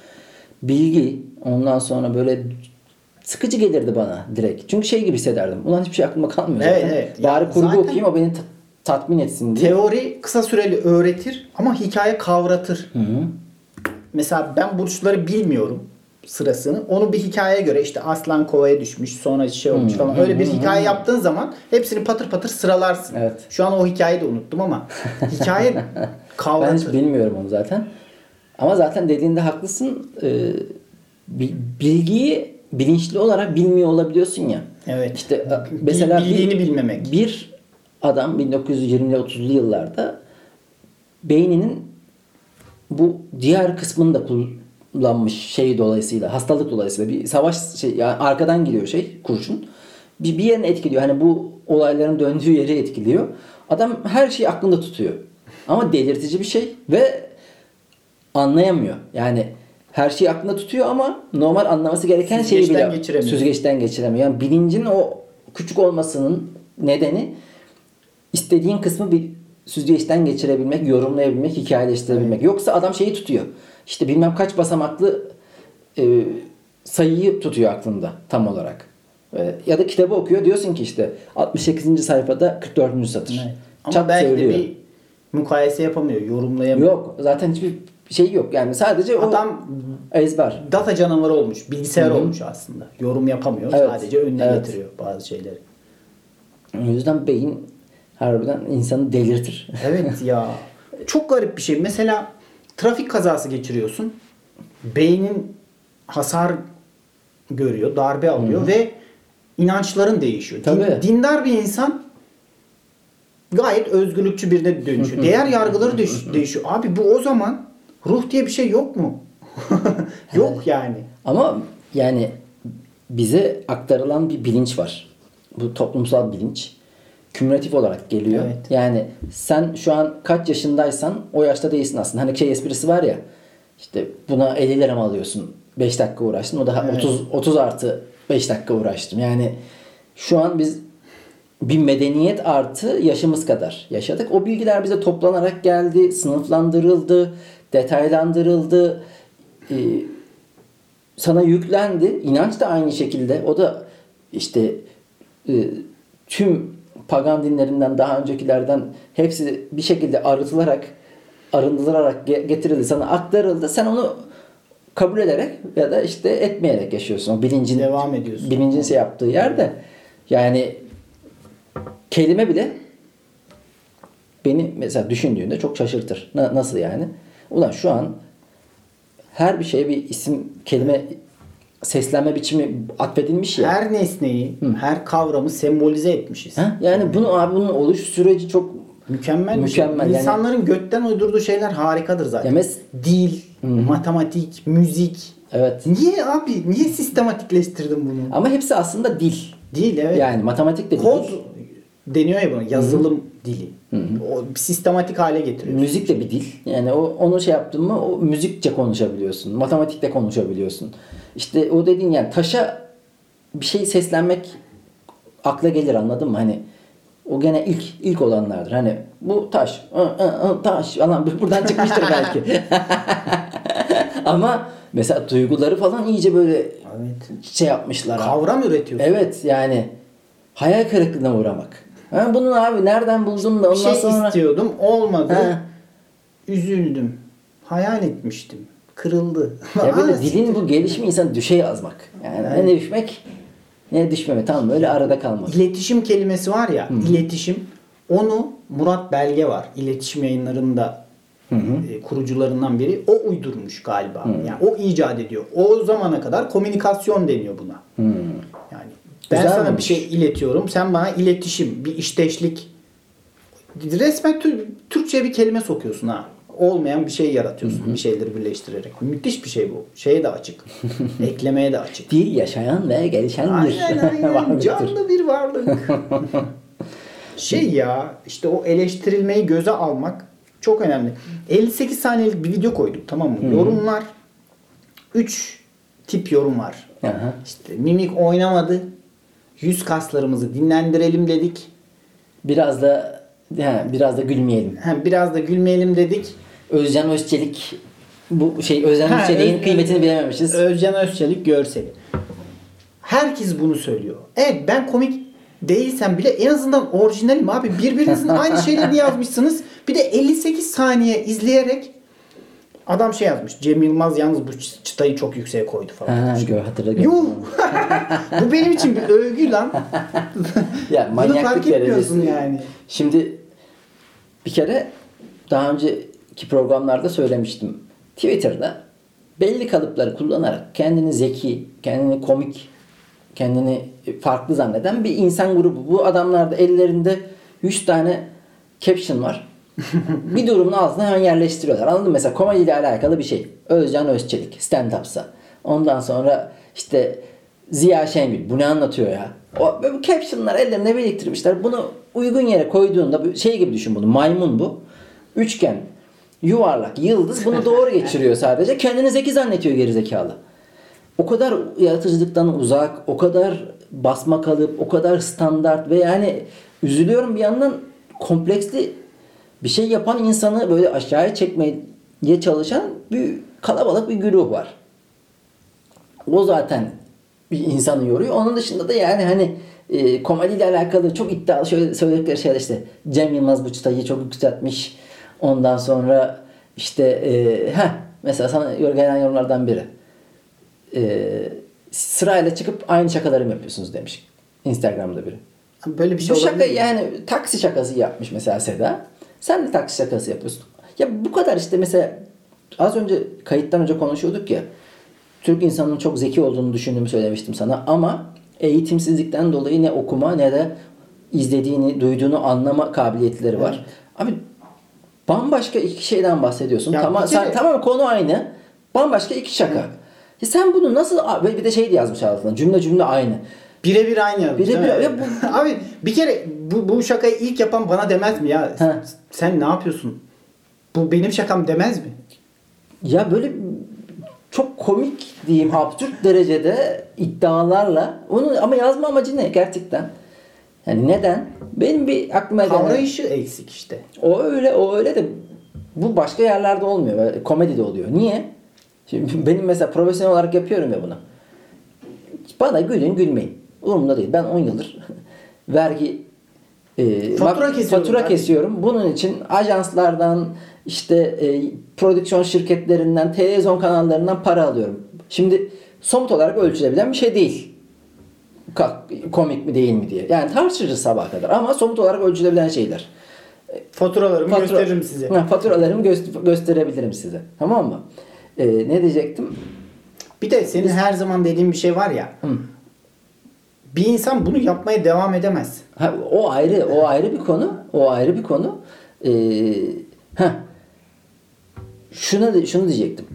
bilgi ondan sonra böyle sıkıcı gelirdi bana direkt. Çünkü şey gibi hissederdim. Ulan hiçbir şey aklıma kalmıyor Evet, zaten. evet. Bari Ya kurgu okuyayım o beni ta- tatmin etsin diye. Teori kısa süreli öğretir ama hikaye kavratır. Mesela ben burçları bilmiyorum sırasını. Onu bir hikayeye göre işte aslan kovaya düşmüş sonra şey olmuş falan. Öyle bir hikaye yaptığın zaman hepsini patır patır sıralarsın. Evet. Şu an o hikayeyi de unuttum ama hikaye Ben hiç kavratır. bilmiyorum onu zaten. Ama zaten dediğinde haklısın. Ee, bi- bilgiyi bilinçli olarak bilmiyor olabiliyorsun ya. Evet. İşte e, mesela bildiğini bir, bilmemek. Bir adam 1920'li 30'lu yıllarda beyninin bu diğer kısmını da kullanmış şey dolayısıyla hastalık dolayısıyla bir savaş şey yani arkadan geliyor şey kurşun bir, bir yerini etkiliyor hani bu olayların döndüğü yeri etkiliyor adam her şeyi aklında tutuyor ama delirtici bir şey ve anlayamıyor yani her şeyi aklında tutuyor ama normal anlaması gereken şeyi bile geçiremiyor. süzgeçten geçiremiyor. Yani bilincin o küçük olmasının nedeni istediğin kısmı bir süzgeçten geçirebilmek, yorumlayabilmek, hikayeleştirebilmek. Yoksa adam şeyi tutuyor. İşte bilmem kaç basamaklı e, sayıyı tutuyor aklında tam olarak. E, ya da kitabı okuyor diyorsun ki işte 68. sayfada 44. satır. Evet. Ama Çat belki söylüyor. de bir mukayese yapamıyor, yorumlayamıyor. Yok zaten hiçbir şey yok. Yani sadece Adam o ezber. data canavarı olmuş, bilgisayar olmuş aslında. Yorum yapamıyor, Evet, sadece önüne evet. getiriyor bazı şeyleri. O yüzden beyin harbiden insanı delirtir. Evet ya. Çok garip bir şey. Mesela trafik kazası geçiriyorsun. Beynin hasar görüyor, darbe alıyor ve inançların değişiyor. Tabii. dindar bir insan gayet özgürlükçü birine dönüşüyor. Değer yargıları değiş- değişiyor. Abi bu o zaman ruh diye bir şey yok mu? yok yani. Ama yani bize aktarılan bir bilinç var. Bu toplumsal bilinç. Kümülatif olarak geliyor. Evet. Yani sen şu an kaç yaşındaysan o yaşta değilsin aslında. Hani şey esprisi var ya işte buna 50 lira mı alıyorsun? 5 dakika uğraştın. O daha Evet. 30 30 artı 5 dakika uğraştım. Yani şu an biz bir medeniyet artı yaşımız kadar yaşadık. O bilgiler bize toplanarak geldi, sınıflandırıldı, detaylandırıldı. Ee, sana yüklendi. İnanç da aynı şekilde. O da işte e, tüm pagan dinlerinden daha öncekilerden hepsi bir şekilde arıtılarak arındırılarak ge- getirildi. Sana aktarıldı. Sen onu kabul ederek ya da işte etmeyerek yaşıyorsun. O bilincin Devam ediyorsun. bilincin şey yaptığı yerde yani kelime bile beni mesela düşündüğünde çok şaşırtır. Na- nasıl yani? Ulan şu an her bir şeye bir isim, kelime, seslenme biçimi atfedilmiş ya. Her nesneyi, her kavramı sembolize etmişiz. Ha? Yani bunu abi bunun oluş süreci çok Mükemmel, şey. Mükemmel, yani- İnsanların götten uydurduğu şeyler harikadır zaten. Ya mes- Dil, matematik, müzik. evet. Niye abi? Niye sistematikleştirdin bunu? Ama hepsi aslında dil. Değil evet. Yani matematik de bir Kod dil. Deniyor ya buna. Yazılım dili. O sistematik hale getiriyor. Müzik de bir dil. Yani o onu şey yaptın mı o müzikçe konuşabiliyorsun. Matematikte konuşabiliyorsun. İşte o dediğin yani taşa bir şey seslenmek akla gelir anladın mı? Hani o gene ilk ilk olanlardır. Hani bu taş, ı, ı, ı, taş falan buradan çıkmıştır belki. Ama mesela duyguları falan iyice böyle Evet. şey yapmışlar. abi. Kavram üretiyorsun. Evet yani hayal kırıklığına uğramak. Ha, bunun abi nereden buldun da ondan şey sonra istiyordum. Olmadı. Ha. Üzüldüm. Hayal etmiştim. Kırıldı. Ya böyle dilin bu gelişimi insan düşe yazmak. Yani ne düşmek ne düşmemek. Tamam öyle arada kalmak. İletişim kelimesi var ya, iletişim. Onu Murat Belge var. İletişim yayınlarında e, kurucularından biri. O uydurmuş galiba. Yani o icat ediyor. O zamana kadar komünikasyon deniyor buna. Yani ben Güzel sana bir şey iletiyorum. Sen bana iletişim, bir işteşlik. Resmen Tür- Türkçe'ye bir kelime sokuyorsun ha. Olmayan bir şey yaratıyorsun. Bir şeyleri birleştirerek. Müthiş bir şey bu. Şeye de açık. Eklemeye de açık. Dil yaşayan ve aynen. Varlıktır. Canlı bir varlık. şey ya işte o eleştirilmeyi göze almak çok önemli. 58 saniyelik bir video koyduk tamam mı? Yorumlar 3 tip yorum var. Aha. İşte mimik oynamadı. Yüz kaslarımızı dinlendirelim dedik. Biraz da he, biraz da gülmeyelim. Hem biraz da gülmeyelim dedik. Özcan Özçelik bu şey Özcan Ha, Özçelik'in Öz- kıymetini bilememişiz. Özcan Özçelik görseli. Herkes bunu söylüyor. Evet ben komik değilsem bile en azından orijinalim abi. Birbirinizin aynı şeylerini yazmışsınız. Bir de 58 saniye izleyerek adam şey yazmış. Cem Yılmaz yalnız bu çı- çıtayı çok yükseğe koydu falan. Ha, gör hatırladım. Yuh! bu benim için bir övgü lan. Ya Bunu fark etmiyorsun yani. Şimdi bir kere daha önceki programlarda söylemiştim. Twitter'da belli kalıpları kullanarak kendini zeki, kendini komik, kendini farklı zanneden bir insan grubu. Bu adamlarda ellerinde 100 tane caption var. bir durumun altına hemen yerleştiriyorlar. Anladın mı? Mesela komediyle alakalı bir şey. Özcan Özçelik stand-up'sa. Ondan sonra işte Ziya Şengül bu ne anlatıyor ya? O, bu captionlar ellerinde biriktirmişler. Bunu uygun yere koyduğunda şey gibi düşün bunu. Maymun bu. Üçgen, yuvarlak, yıldız bunu doğru geçiriyor sadece. Kendini zeki zannediyor gerizekalı. O kadar yaratıcılıktan uzak, o kadar basma kalıp, o kadar standart ve yani üzülüyorum bir yandan kompleksli bir şey yapan insanı böyle aşağıya çekmeye çalışan bir kalabalık bir güruh var. O zaten bir insanı yoruyor. Onun dışında da yani hani e, komediyle alakalı çok iddialı şöyle söyledikleri şeyler işte Cem Yılmaz bu çıtayı çok yükseltmiş. Ondan sonra işte e, heh, mesela sana gelen yorumlardan biri. E, sırayla çıkıp aynı şakaları mı yapıyorsunuz demiş. Instagram'da biri. Böyle bir şey Bu şaka mi? yani taksi şakası yapmış mesela Seda. Sen de taksi şakası yapıyorsun. Ya bu kadar işte mesela az önce kayıttan önce konuşuyorduk ya. Türk insanının çok zeki olduğunu düşündüğümü söylemiştim sana ama eğitimsizlikten dolayı ne okuma ne de izlediğini, duyduğunu anlama kabiliyetleri var. Abi bambaşka iki şeyden bahsediyorsun. Ya tamam sen, tamam konu aynı. Bambaşka iki şaka. Ya sen bunu nasıl ve bir de şey yazmış altına. Cümle cümle aynı. Birebir aynı yazmış. Birebir- ya Abi bir kere bu, bu şakayı ilk yapan bana demez mi ya? Heh. Sen ne yapıyorsun? Bu benim şakam demez mi? Ya böyle çok komik diyeyim absürt derecede iddialarla onu ama yazma amacı ne gerçekten? Yani neden? Benim bir aklıma gelen Kavrayışı eksik işte. o öyle o öyle de bu başka yerlerde olmuyor. Komedide oluyor. Niye? Şimdi benim mesela profesyonel olarak yapıyorum ya bunu. Bana gülün gülmeyin. Umurumda değil. Ben 10 yıldır vergi e, Fatura kesiyorum fatura kesiyorum. Bunun için ajanslardan işte e, prodüksiyon şirketlerinden, televizyon kanallarından para alıyorum. Şimdi somut olarak ölçülebilen bir şey değil. Komik mi değil mi diye. Yani tartışırız sabaha kadar ama somut olarak ölçülebilen şeyler. Faturalarımı Fatura- gösteririm size. Ha, faturalarımı göster- gösterebilirim size. Tamam mı? Ee, ne diyecektim? Bir de senin her zaman dediğin bir şey var ya. Bir insan bunu yapmaya devam edemez. Ha, o ayrı, o ayrı bir konu. O ayrı bir konu. Ee, heh. Şuna şunu diyecektim.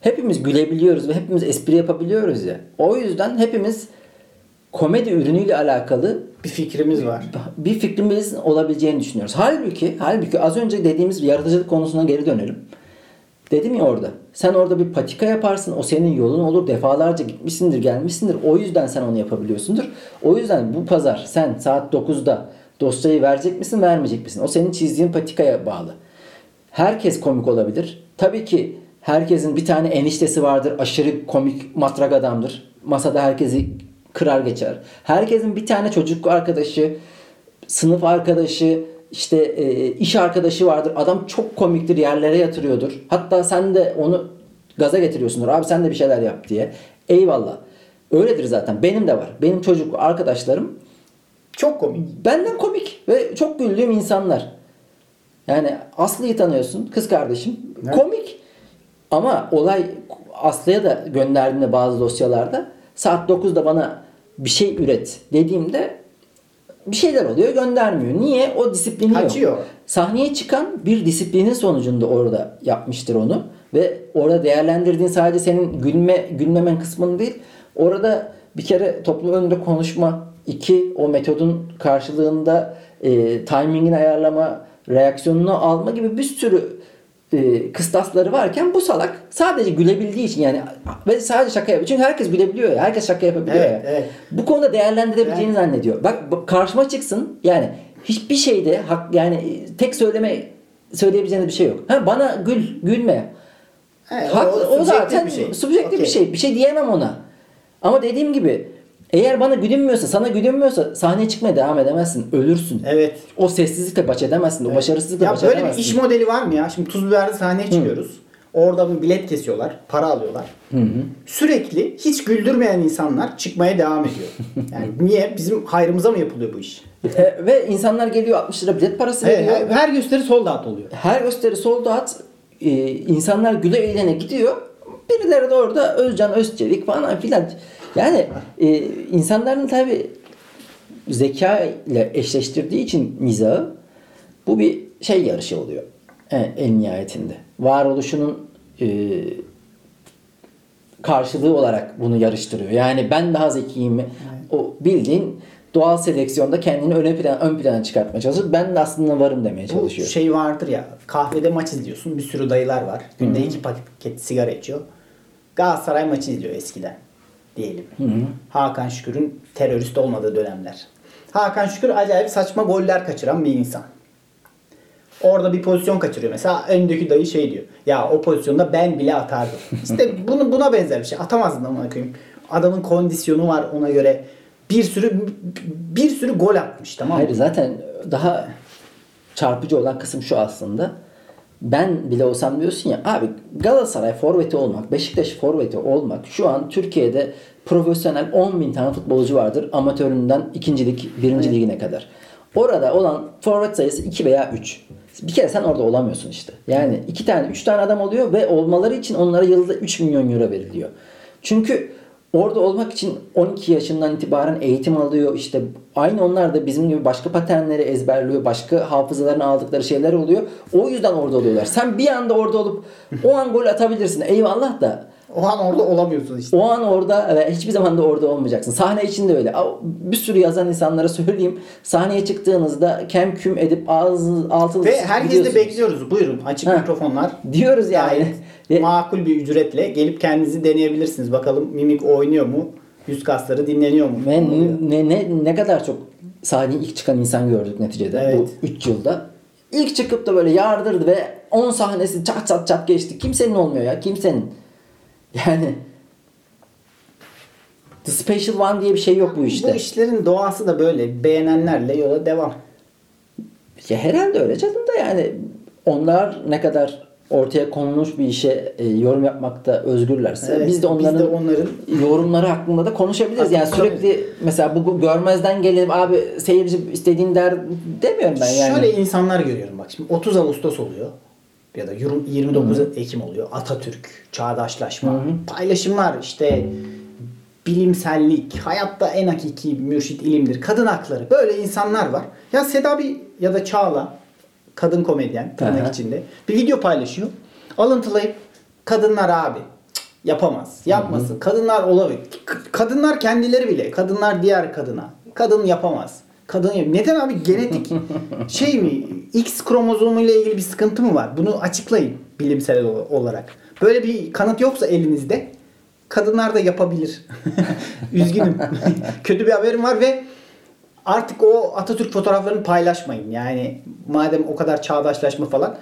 Hepimiz gülebiliyoruz ve hepimiz espri yapabiliyoruz ya. O yüzden hepimiz komedi ürünüyle alakalı Bir fikrimiz var. bir fikrimiz olabileceğini düşünüyoruz. Halbuki, halbuki az önce dediğimiz yaratıcılık konusuna geri dönelim. Dedim ya orada. Sen orada bir patika yaparsın. O senin yolun olur. Defalarca gitmişsindir, gelmişsindir. O yüzden sen onu yapabiliyorsundur. O yüzden bu pazar sen saat 9'da dosyayı verecek misin, vermeyecek misin? O senin çizdiğin patikaya bağlı. Herkes komik olabilir. Tabii ki herkesin bir tane eniştesi vardır. Aşırı komik matrak adamdır. Masada herkesi kırar geçer. Herkesin bir tane çocuk arkadaşı, sınıf arkadaşı, işte e, iş arkadaşı vardır. Adam çok komiktir, yerlere yatırıyordur. Hatta sen de onu gaza getiriyorsundur. Abi sen de bir şeyler yap diye. Eyvallah. Öyledir zaten. Benim de var. Benim çocuk arkadaşlarım Çok komik. benden komik ve çok güldüğüm insanlar. Yani Aslı'yı tanıyorsun, kız kardeşim. Evet. Komik. Ama olay Aslı'ya da gönderdiğimde bazı dosyalarda saat 9'da bana bir şey üret dediğimde bir şeyler oluyor göndermiyor. Niye? O disiplini Kaçıyor. yok. Sahneye çıkan bir disiplinin sonucunda orada yapmıştır onu. Ve orada değerlendirdiğin sadece senin gülme gülmemen kısmını değil. Orada bir kere toplum önünde konuşma. iki o metodun karşılığında e, timingini ayarlama, reaksiyonunu alma gibi bir sürü e, kıstasları varken bu salak sadece gülebildiği için yani ve sadece şaka yapıyor. Çünkü herkes gülebiliyor ya. Herkes şaka yapabiliyor Evet, ya. evet. Bu konuda değerlendirebileceğini zannediyor. Bak, bak karşıma çıksın yani hiçbir şeyde hak yani tek söyleme söyleyebileceğiniz bir şey yok. Ha bana gül gülme. He, Haklı, o, subjektif zaten bir şey. subjektif bir Okey. şey. Bir şey diyemem ona. Ama dediğim gibi eğer bana gülünmüyorsa, sana gülünmüyorsa sahneye çıkmaya devam edemezsin. Ölürsün. Evet. O sessizlikle baş edemezsin. O başarısızlıkla Ya baş böyle bir edemezsin. iş modeli var mı ya? Şimdi tuz biberli sahneye çıkıyoruz. Orada bir bilet kesiyorlar. Para alıyorlar. Sürekli hiç güldürmeyen insanlar çıkmaya devam ediyor. Yani niye? Bizim hayrımıza mı yapılıyor bu iş? E, ve insanlar geliyor 60 lira bilet parası Evet, veriyor. her, her gösteri sold out oluyor. her gösteri sold out e, insanlar güle eğlene gidiyor. Birileri de orada Özcan Özçelik falan filan. Yani e, insanların tabi zeka ile eşleştirdiği için mizahı bu bir şey yarışı oluyor en, en nihayetinde. Varoluşunun e, karşılığı olarak bunu yarıştırıyor. Yani ben daha zekiyim. O bildiğin doğal seleksiyonda kendini öne plan, ön plana çıkartmaya çalışıyor. Ben de aslında varım demeye Bu çalışıyor. şey vardır ya kahvede maç izliyorsun bir sürü dayılar var. Günde iki paket sigara içiyor. Galatasaray maçı izliyor eskiden diyelim. Hakan Şükür'ün terörist olmadığı dönemler. Hakan Şükür acayip saçma goller kaçıran bir insan. Orada bir pozisyon kaçırıyor mesela. Öndeki dayı şey diyor. Ya o pozisyonda ben bile atardım. İşte bunu buna benzer bir şey. Atamazdın amına koyayım. Adamın kondisyonu var ona göre. Bir sürü bir sürü gol atmış tamam mı? Hayır zaten daha çarpıcı olan kısım şu aslında. Ben bile olsam diyorsun ya abi Galatasaray forveti olmak, Beşiktaş forveti olmak şu an Türkiye'de profesyonel 10 bin tane futbolcu vardır amatöründen ikincilik, birinci ligine kadar. Orada olan forvet sayısı 2 veya 3. Bir kere sen orada olamıyorsun işte. Yani iki tane, üç tane adam oluyor ve olmaları için onlara yılda 3 milyon euro veriliyor. Çünkü orada olmak için 12 yaşından itibaren eğitim alıyor. İşte aynı onlar da bizim gibi başka paternleri ezberliyor. Başka hafızalarını aldıkları şeyler oluyor. O yüzden orada oluyorlar. Sen bir anda orada olup o an gol atabilirsin. Eyvallah da O an orada olamıyorsun işte. o an orada ve hiçbir zaman da orada olmayacaksın. Sahne içinde öyle. Aa, Bir sürü yazan insanlara söyleyeyim. Sahneye çıktığınızda kem küm edip ağzınız altınızı Ve herkes de bekliyoruz. Buyurun açık Ha. mikrofonlar. Diyoruz yani. Ve- makul bir ücretle gelip kendinizi deneyebilirsiniz. Bakalım mimik oynuyor mu? Yüz kasları dinleniyor mu? Ve ne, ne, ne kadar çok sahneye ilk çıkan insan gördük neticede Evet. bu 3 yılda. ilk çıkıp da böyle yardırdı ve 10 sahnesi çat çat çat geçti. Kimsenin olmuyor ya. Kimsenin. Yani The Special One diye bir şey yok bu işte. Bu işlerin doğası da böyle. Beğenenlerle yola devam. Ya herhalde öyle canım da yani onlar ne kadar ortaya konulmuş bir işe e, yorum yapmakta özgürlerse Evet, biz de onların, biz de onların yorumları hakkında da konuşabiliriz. Yani sürekli mesela bu görmezden gelip abi seyirci istediğin der demiyorum ben yani. Şöyle insanlar görüyorum bak şimdi 30 Ağustos oluyor ya da 29 Ekim oluyor. Atatürk, çağdaşlaşma, paylaşımlar işte bilimsellik, hayatta en hakiki mürşit ilimdir, kadın hakları. Böyle insanlar var. Ya Seda bir ya da Çağla kadın komedyen tırnak Aha. içinde bir video paylaşıyor. Alıntılayıp kadınlar abi cık, yapamaz. Yapmasın. Kadınlar olabilir. Kadınlar kendileri bile. Kadınlar diğer kadına. Kadın yapamaz. Kadın yap- Neden abi genetik şey mi? X kromozomu ile ilgili bir sıkıntı mı var? Bunu açıklayın bilimsel ol- olarak. Böyle bir kanıt yoksa elinizde kadınlar da yapabilir. Üzgünüm. Kötü bir haberim var ve artık o Atatürk fotoğraflarını paylaşmayın. Yani madem o kadar çağdaşlaşma falan.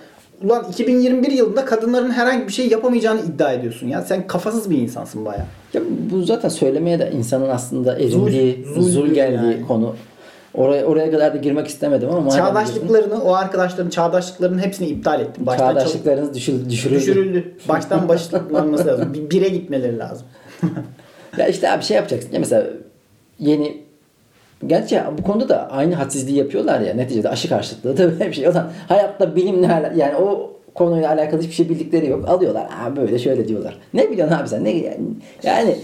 Ulan 2021 yılında kadınların herhangi bir şey yapamayacağını iddia ediyorsun ya. Sen kafasız bir insansın baya. Ya bu zaten söylemeye de insanın aslında erindiği, Zul- zul, zul geldiği yani. konu. Oraya oraya kadar da girmek istemedim ama Çağdaşlıklarını, o arkadaşların çağdaşlıklarının hepsini iptal ettim. Baştan çağdaşlıklarınız düşür, düşürüldü. düşürüldü. Baştan başlanması lazım. Bir bire gitmeleri lazım. Ya işte abi şey yapacaksın. Ya mesela yeni Gerçi bu konuda da aynı hadsizliği yapıyorlar ya. Neticede aşı karşıtlığı da böyle bir şey. O zaman hayatta bilimle yani o konuyla alakalı hiçbir şey bildikleri yok. Alıyorlar. Aa böyle şöyle diyorlar. Ne biliyorsun abi sen? Ne yani, yani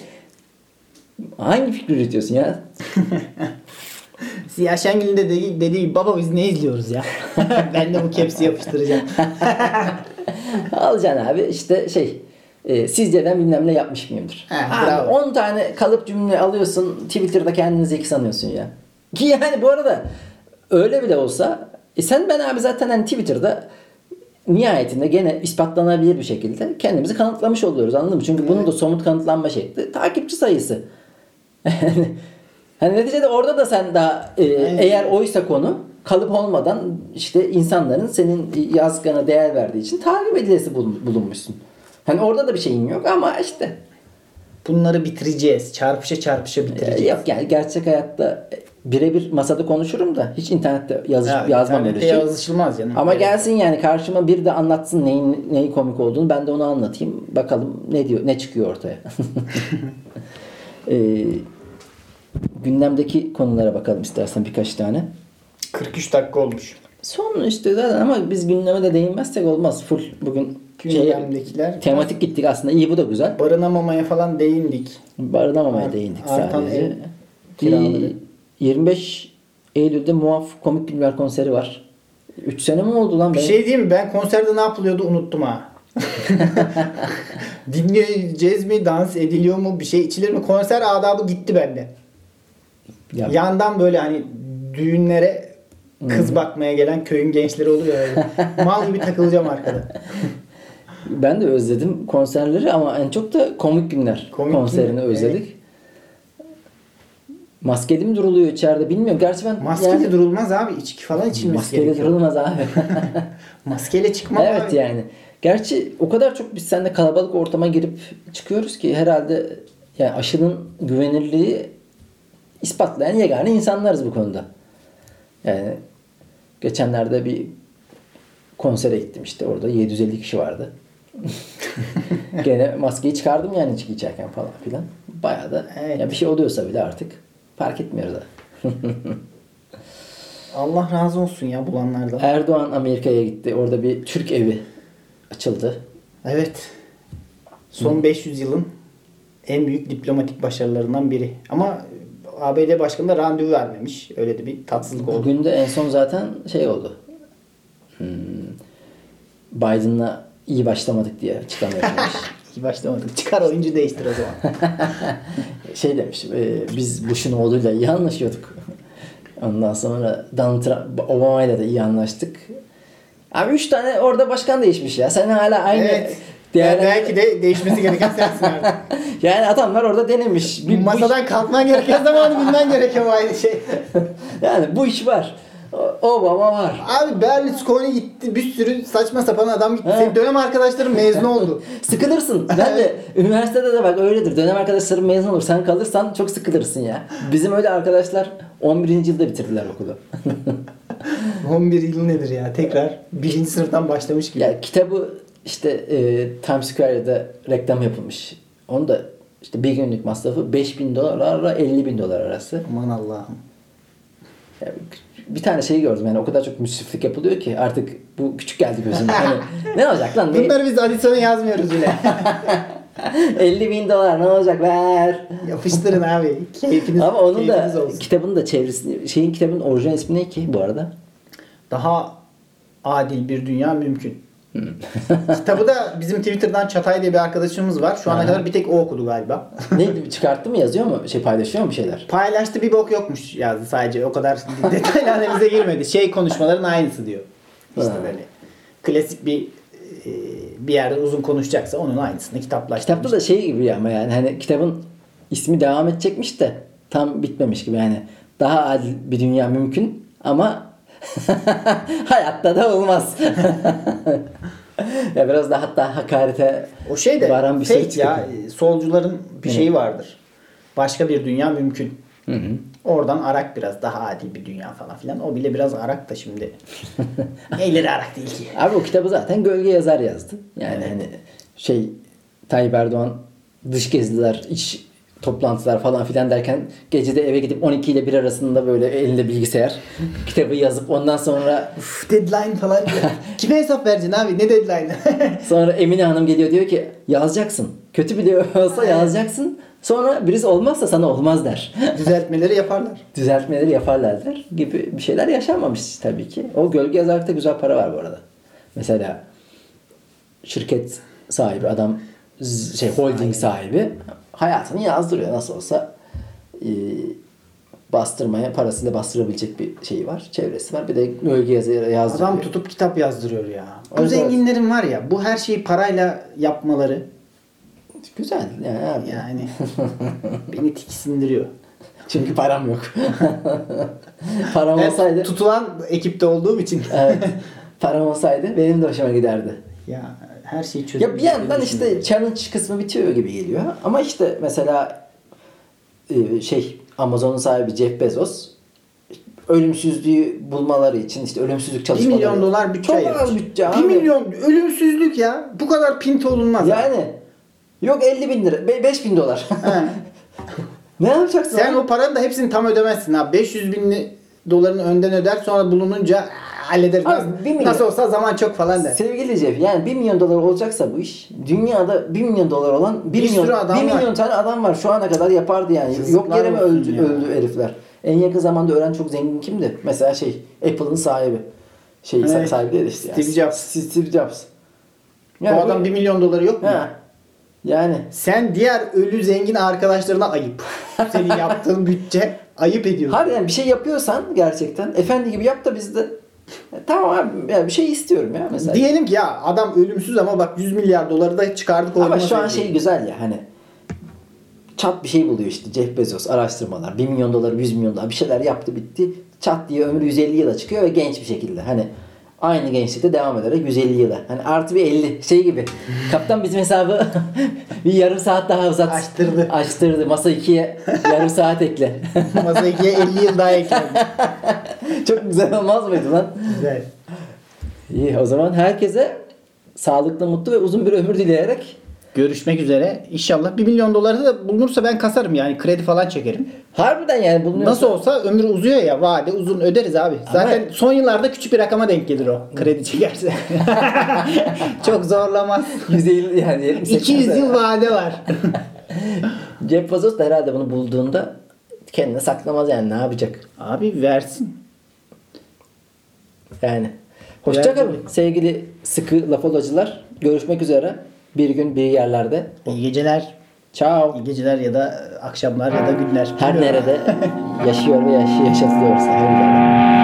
hangi fikri üretiyorsun ya? Ziya Şengül'ün de dediği, dediği baba biz ne izliyoruz ya? ben de bu kepsi yapıştıracağım. Alacaksın abi işte şey e, sizce ben bilmem ne yapmış mıyımdır. Abi, bravo. 10 tane kalıp cümle alıyorsun Twitter'da kendini zeki sanıyorsun ya. Ki yani bu arada öyle bile olsa e sen ben abi zaten hani Twitter'da nihayetinde gene ispatlanabilir bir şekilde kendimizi kanıtlamış oluyoruz anladın mı? Çünkü bunun da somut kanıtlanma şekli takipçi sayısı. hani neticede orada da sen daha e, eğer oysa konu kalıp olmadan işte insanların senin yazgana değer verdiği için takip edilesi bulun- bulunmuşsun. Hani orada da bir şeyin yok ama işte Bunları bitireceğiz. Çarpışa çarpışa e, bitireceğiz. yok yani gerçek hayatta birebir masada konuşurum da hiç internette yazış, Ya, yazmam öyle şey. yazışılmaz canım. Ama Evet. gelsin yani karşıma bir de anlatsın neyin neyi komik olduğunu ben de onu anlatayım. Bakalım ne diyor ne çıkıyor ortaya. Ee, gündemdeki konulara bakalım istersen birkaç tane. 43 dakika olmuş. Son işte zaten ama biz gündeme de değinmezsek olmaz. Full bugün şey, Gündemdekiler. tematik gittik aslında. İyi bu da güzel. Barınamamaya falan değindik. Barınamamaya Art- değindik artan sadece. ev kiraları. Bir 25 Eylül'de Muaf Komik Günler konseri var. 3 sene mi oldu lan? Bir Ben- şey diyeyim mi? Ben konserde ne yapılıyordu unuttum ha. Dinleyeceğiz mi? Dans ediliyor mu? Bir şey içilir mi? Konser adabı gitti bende. Ya- Yandan böyle hani düğünlere kız bakmaya gelen köyün gençleri oluyor öyle. Mal gibi takılacağım arkada. Ben de özledim konserleri ama en çok da komik günler Komik konserini Günler, özledik. Maskeli mi duruluyor içeride bilmiyorum. Gerçi ben Maskeyle yani- durulmaz abi. İçki falan içilmesi gerekiyor. durulmaz abi. Maskeyle çıkmam evet abi. yani. Gerçi o kadar çok biz seninle kalabalık ortama girip çıkıyoruz ki herhalde yani aşının güvenirliği ispatlayan yegane insanlarız bu konuda. Yani geçenlerde bir konsere gittim işte orada 750 kişi vardı. Gene maskeyi çıkardım yani içki içerken falan filan. Bayağı da Evet. ya bir şey oluyorsa bile artık fark etmiyoruz da. Allah razı olsun ya bulanlardan. Erdoğan Amerika'ya gitti. Orada bir Türk evi açıldı. Evet. Son 500 yılın en büyük diplomatik başarılarından biri. Ama ABD başkanı da randevu vermemiş. Öyle de bir tatsızlık oldu. Bugün de en son zaten şey oldu. Hmm, Biden'la iyi başlamadık diye açıklama yapmış. İyi başlamadık. Çıkar oyuncu değiştir o zaman. şey demiş, e, biz Bush'un oğluyla iyi anlaşıyorduk. Ondan sonra Donald Trump, Obama'yla da iyi anlaştık. Abi üç tane orada başkan değişmiş ya. Sen hala aynı evet. değerlendir- Belki de değişmesi gereken sensin artık. yani adamlar orada denemiş. Bir masadan kalkman gereken zamanı bilmen gerekiyor bu aynı şey. yani bu iş var. O- Obama var. Abi Berlusconi gitti. Bir sürü saçma sapan adam gitti. Senin dönem arkadaşların mezun oldu. Sıkılırsın. Ben de üniversitede de bak öyledir. Dönem arkadaşlarım mezun olur. Sen kalırsan çok sıkılırsın ya. Bizim öyle arkadaşlar 11. yılda bitirdiler okulu. 11 yıl nedir ya? Tekrar birinci sınıftan başlamış gibi. ya kitabı işte e, Times Square'da reklam yapılmış. Onu da işte bir günlük masrafı 5000 dolarla 50 bin dolar arası. Aman Allah'ım. Yani bir tane şey gördüm yani o kadar çok müsriflik yapılıyor ki artık bu küçük geldi gözüme. Hani, ne olacak lan? Bunları biz adisyona yazmıyoruz bile. 50 bin dolar ne olacak ver. Yapıştırın abi. Keyfiniz, Ama onun da olsun. kitabın da çevresini şeyin kitabın orijinal ismi ne ki bu arada? Daha adil bir dünya mümkün. Hmm. Kitabı da bizim Twitter'dan Çatay diye bir arkadaşımız var. Şu ana kadar bir tek o okudu galiba. ne çıkarttı mı yazıyor mu? Şey paylaşıyor mu bir şeyler? Paylaştı bir bok yokmuş yazdı sadece. O kadar detaylı analize girmedi. Şey konuşmaların aynısı diyor. İşte Ha. böyle. Klasik bir e, bir yerde uzun konuşacaksa onun aynısını kitaplaştırmış. Kitapta da şey gibi ama yani hani kitabın ismi devam edecekmiş de tam bitmemiş gibi yani daha adil bir dünya mümkün ama hayatta da olmaz. ya biraz da hatta hakarete O şey de varan bir şey ya. e, Solcuların bir şeyi vardır. Başka bir dünya mümkün. Hı hı. Oradan arak biraz daha adil bir dünya falan filan. O bile biraz arak da şimdi. Neyleri arak değil ki. Abi o kitabı zaten gölge yazar yazdı. Yani Evet. hani şey Tayyip Erdoğan dış geziler, iç toplantılar falan filan derken gecede eve gidip 12 ile 1 arasında böyle elinde bilgisayar kitabı yazıp ondan sonra Uf, deadline falan. Kime hesap vereceksin abi? Ne deadline? sonra Emine Hanım geliyor diyor ki yazacaksın. Kötü bile olsa yazacaksın. Sonra birisi olmazsa sana olmaz der. Düzeltmeleri yaparlar. Düzeltmeleri yaparlar der gibi bir şeyler yaşanmamış tabii ki. O gölge yazarlıkta güzel para var bu arada. Mesela şirket sahibi adam şey holding sahibi hayatını yazdırıyor nasıl olsa e, bastırmaya parasıyla bastırabilecek bir şeyi var. Çevresi var. Bir de yazarı yazdırıyor. Adam tutup kitap yazdırıyor ya. Bu Evet, zenginlerin var ya bu her şeyi parayla yapmaları Güzel yani abi. yani beni tiksindiriyor. Çünkü param yok. param Ben olsaydı tutulan ekipte olduğum için. evet, param olsaydı benim de hoşuma giderdi. ya her şeyi çözüm. Ya bir yandan işte challenge kısmı bitiyor gibi geliyor. Ama işte mesela e, şey Amazon'un sahibi Jeff Bezos ölümsüzlüğü bulmaları için işte ölümsüzlük 1 çalışmaları. milyon dolar bütçe Çok az bütçe 1 abi. milyon ölümsüzlük ya. Bu kadar pinti olunmaz. abi. Yani yok 50 bin lira 5 bin dolar. He. ne yapacaksın? Sen abi? o paranın da hepsini tam ödemezsin abi. 500 bin dolarını önden öder sonra bulununca "Aa, hallederiz. Abi, Nasıl, bir milyon- nasıl olsa zaman çok falan der. Sevgili Jeff yani 1 milyon dolar olacaksa bu iş dünyada 1 milyon dolar olan 1 Bir milyon, sürü adam 1 var. milyon tane adam var şu ana kadar yapardı yani. Yok Yazıklar yere mi öldü, ya. öldü herifler. En yakın zamanda ölen çok zengin kimdi? Mesela şey Apple'ın sahibi. Şey Evet. sahibi değil işte. Steve Jobs. Steve Jobs. Bu adam 1 milyon doları yok mu? Ha. Yani Sen diğer ölü zengin arkadaşlarına ayıp. Senin yaptığın bütçe ayıp ediyorsun. Yani bir şey yapıyorsan gerçekten efendi gibi yap da biz de tamam abi yani bir şey istiyorum ya mesela. Diyelim ki ya adam ölümsüz ama bak 100 milyar doları da çıkardık Ama şu an şey güzel ya hani çat bir şey buluyor işte Jeff Bezos araştırmalar 1 milyon dolar 100 milyon dolar bir şeyler yaptı bitti. Çat diye ömrü 150 yıla çıkıyor ve genç bir şekilde. Hani aynı gençlikte devam ederek 150 yıla. Hani artı bir 50 şey gibi. Kaptan bizim hesabı bir yarım saat daha uzat. Açtırdı. açtırdı. Masa 2'ye yarım saat ekle. Masa 2'ye 50 yıl daha ekledim. çok güzel olmaz mıydı lan Güzel. İyi o zaman herkese sağlıklı mutlu ve uzun bir ömür dileyerek Görüşmek üzere. İnşallah 1 milyon doları da bulunursa ben kasarım yani kredi falan çekerim. harbiden yani bulunuyorsa Nasıl olsa ömür uzuyor ya vade uzun öderiz abi. Zaten son yıllarda küçük bir rakama denk gelir o kredi çekerse. Çok zorlamaz. 150 yani 78 200 yıl vade var. Jeff Bezos da herhalde bunu bulduğunda kendine saklamaz yani ne yapacak? abi versin. Yani. Hoşçakalın sevgili sıkı lafolacılar. Görüşmek üzere. Bir gün bir yerlerde. İyi geceler. Ciao. İyi geceler ya da akşamlar ya da günler. Her nerede yaşıyor ve yaş- yaşatılıyorsa. Hayırlı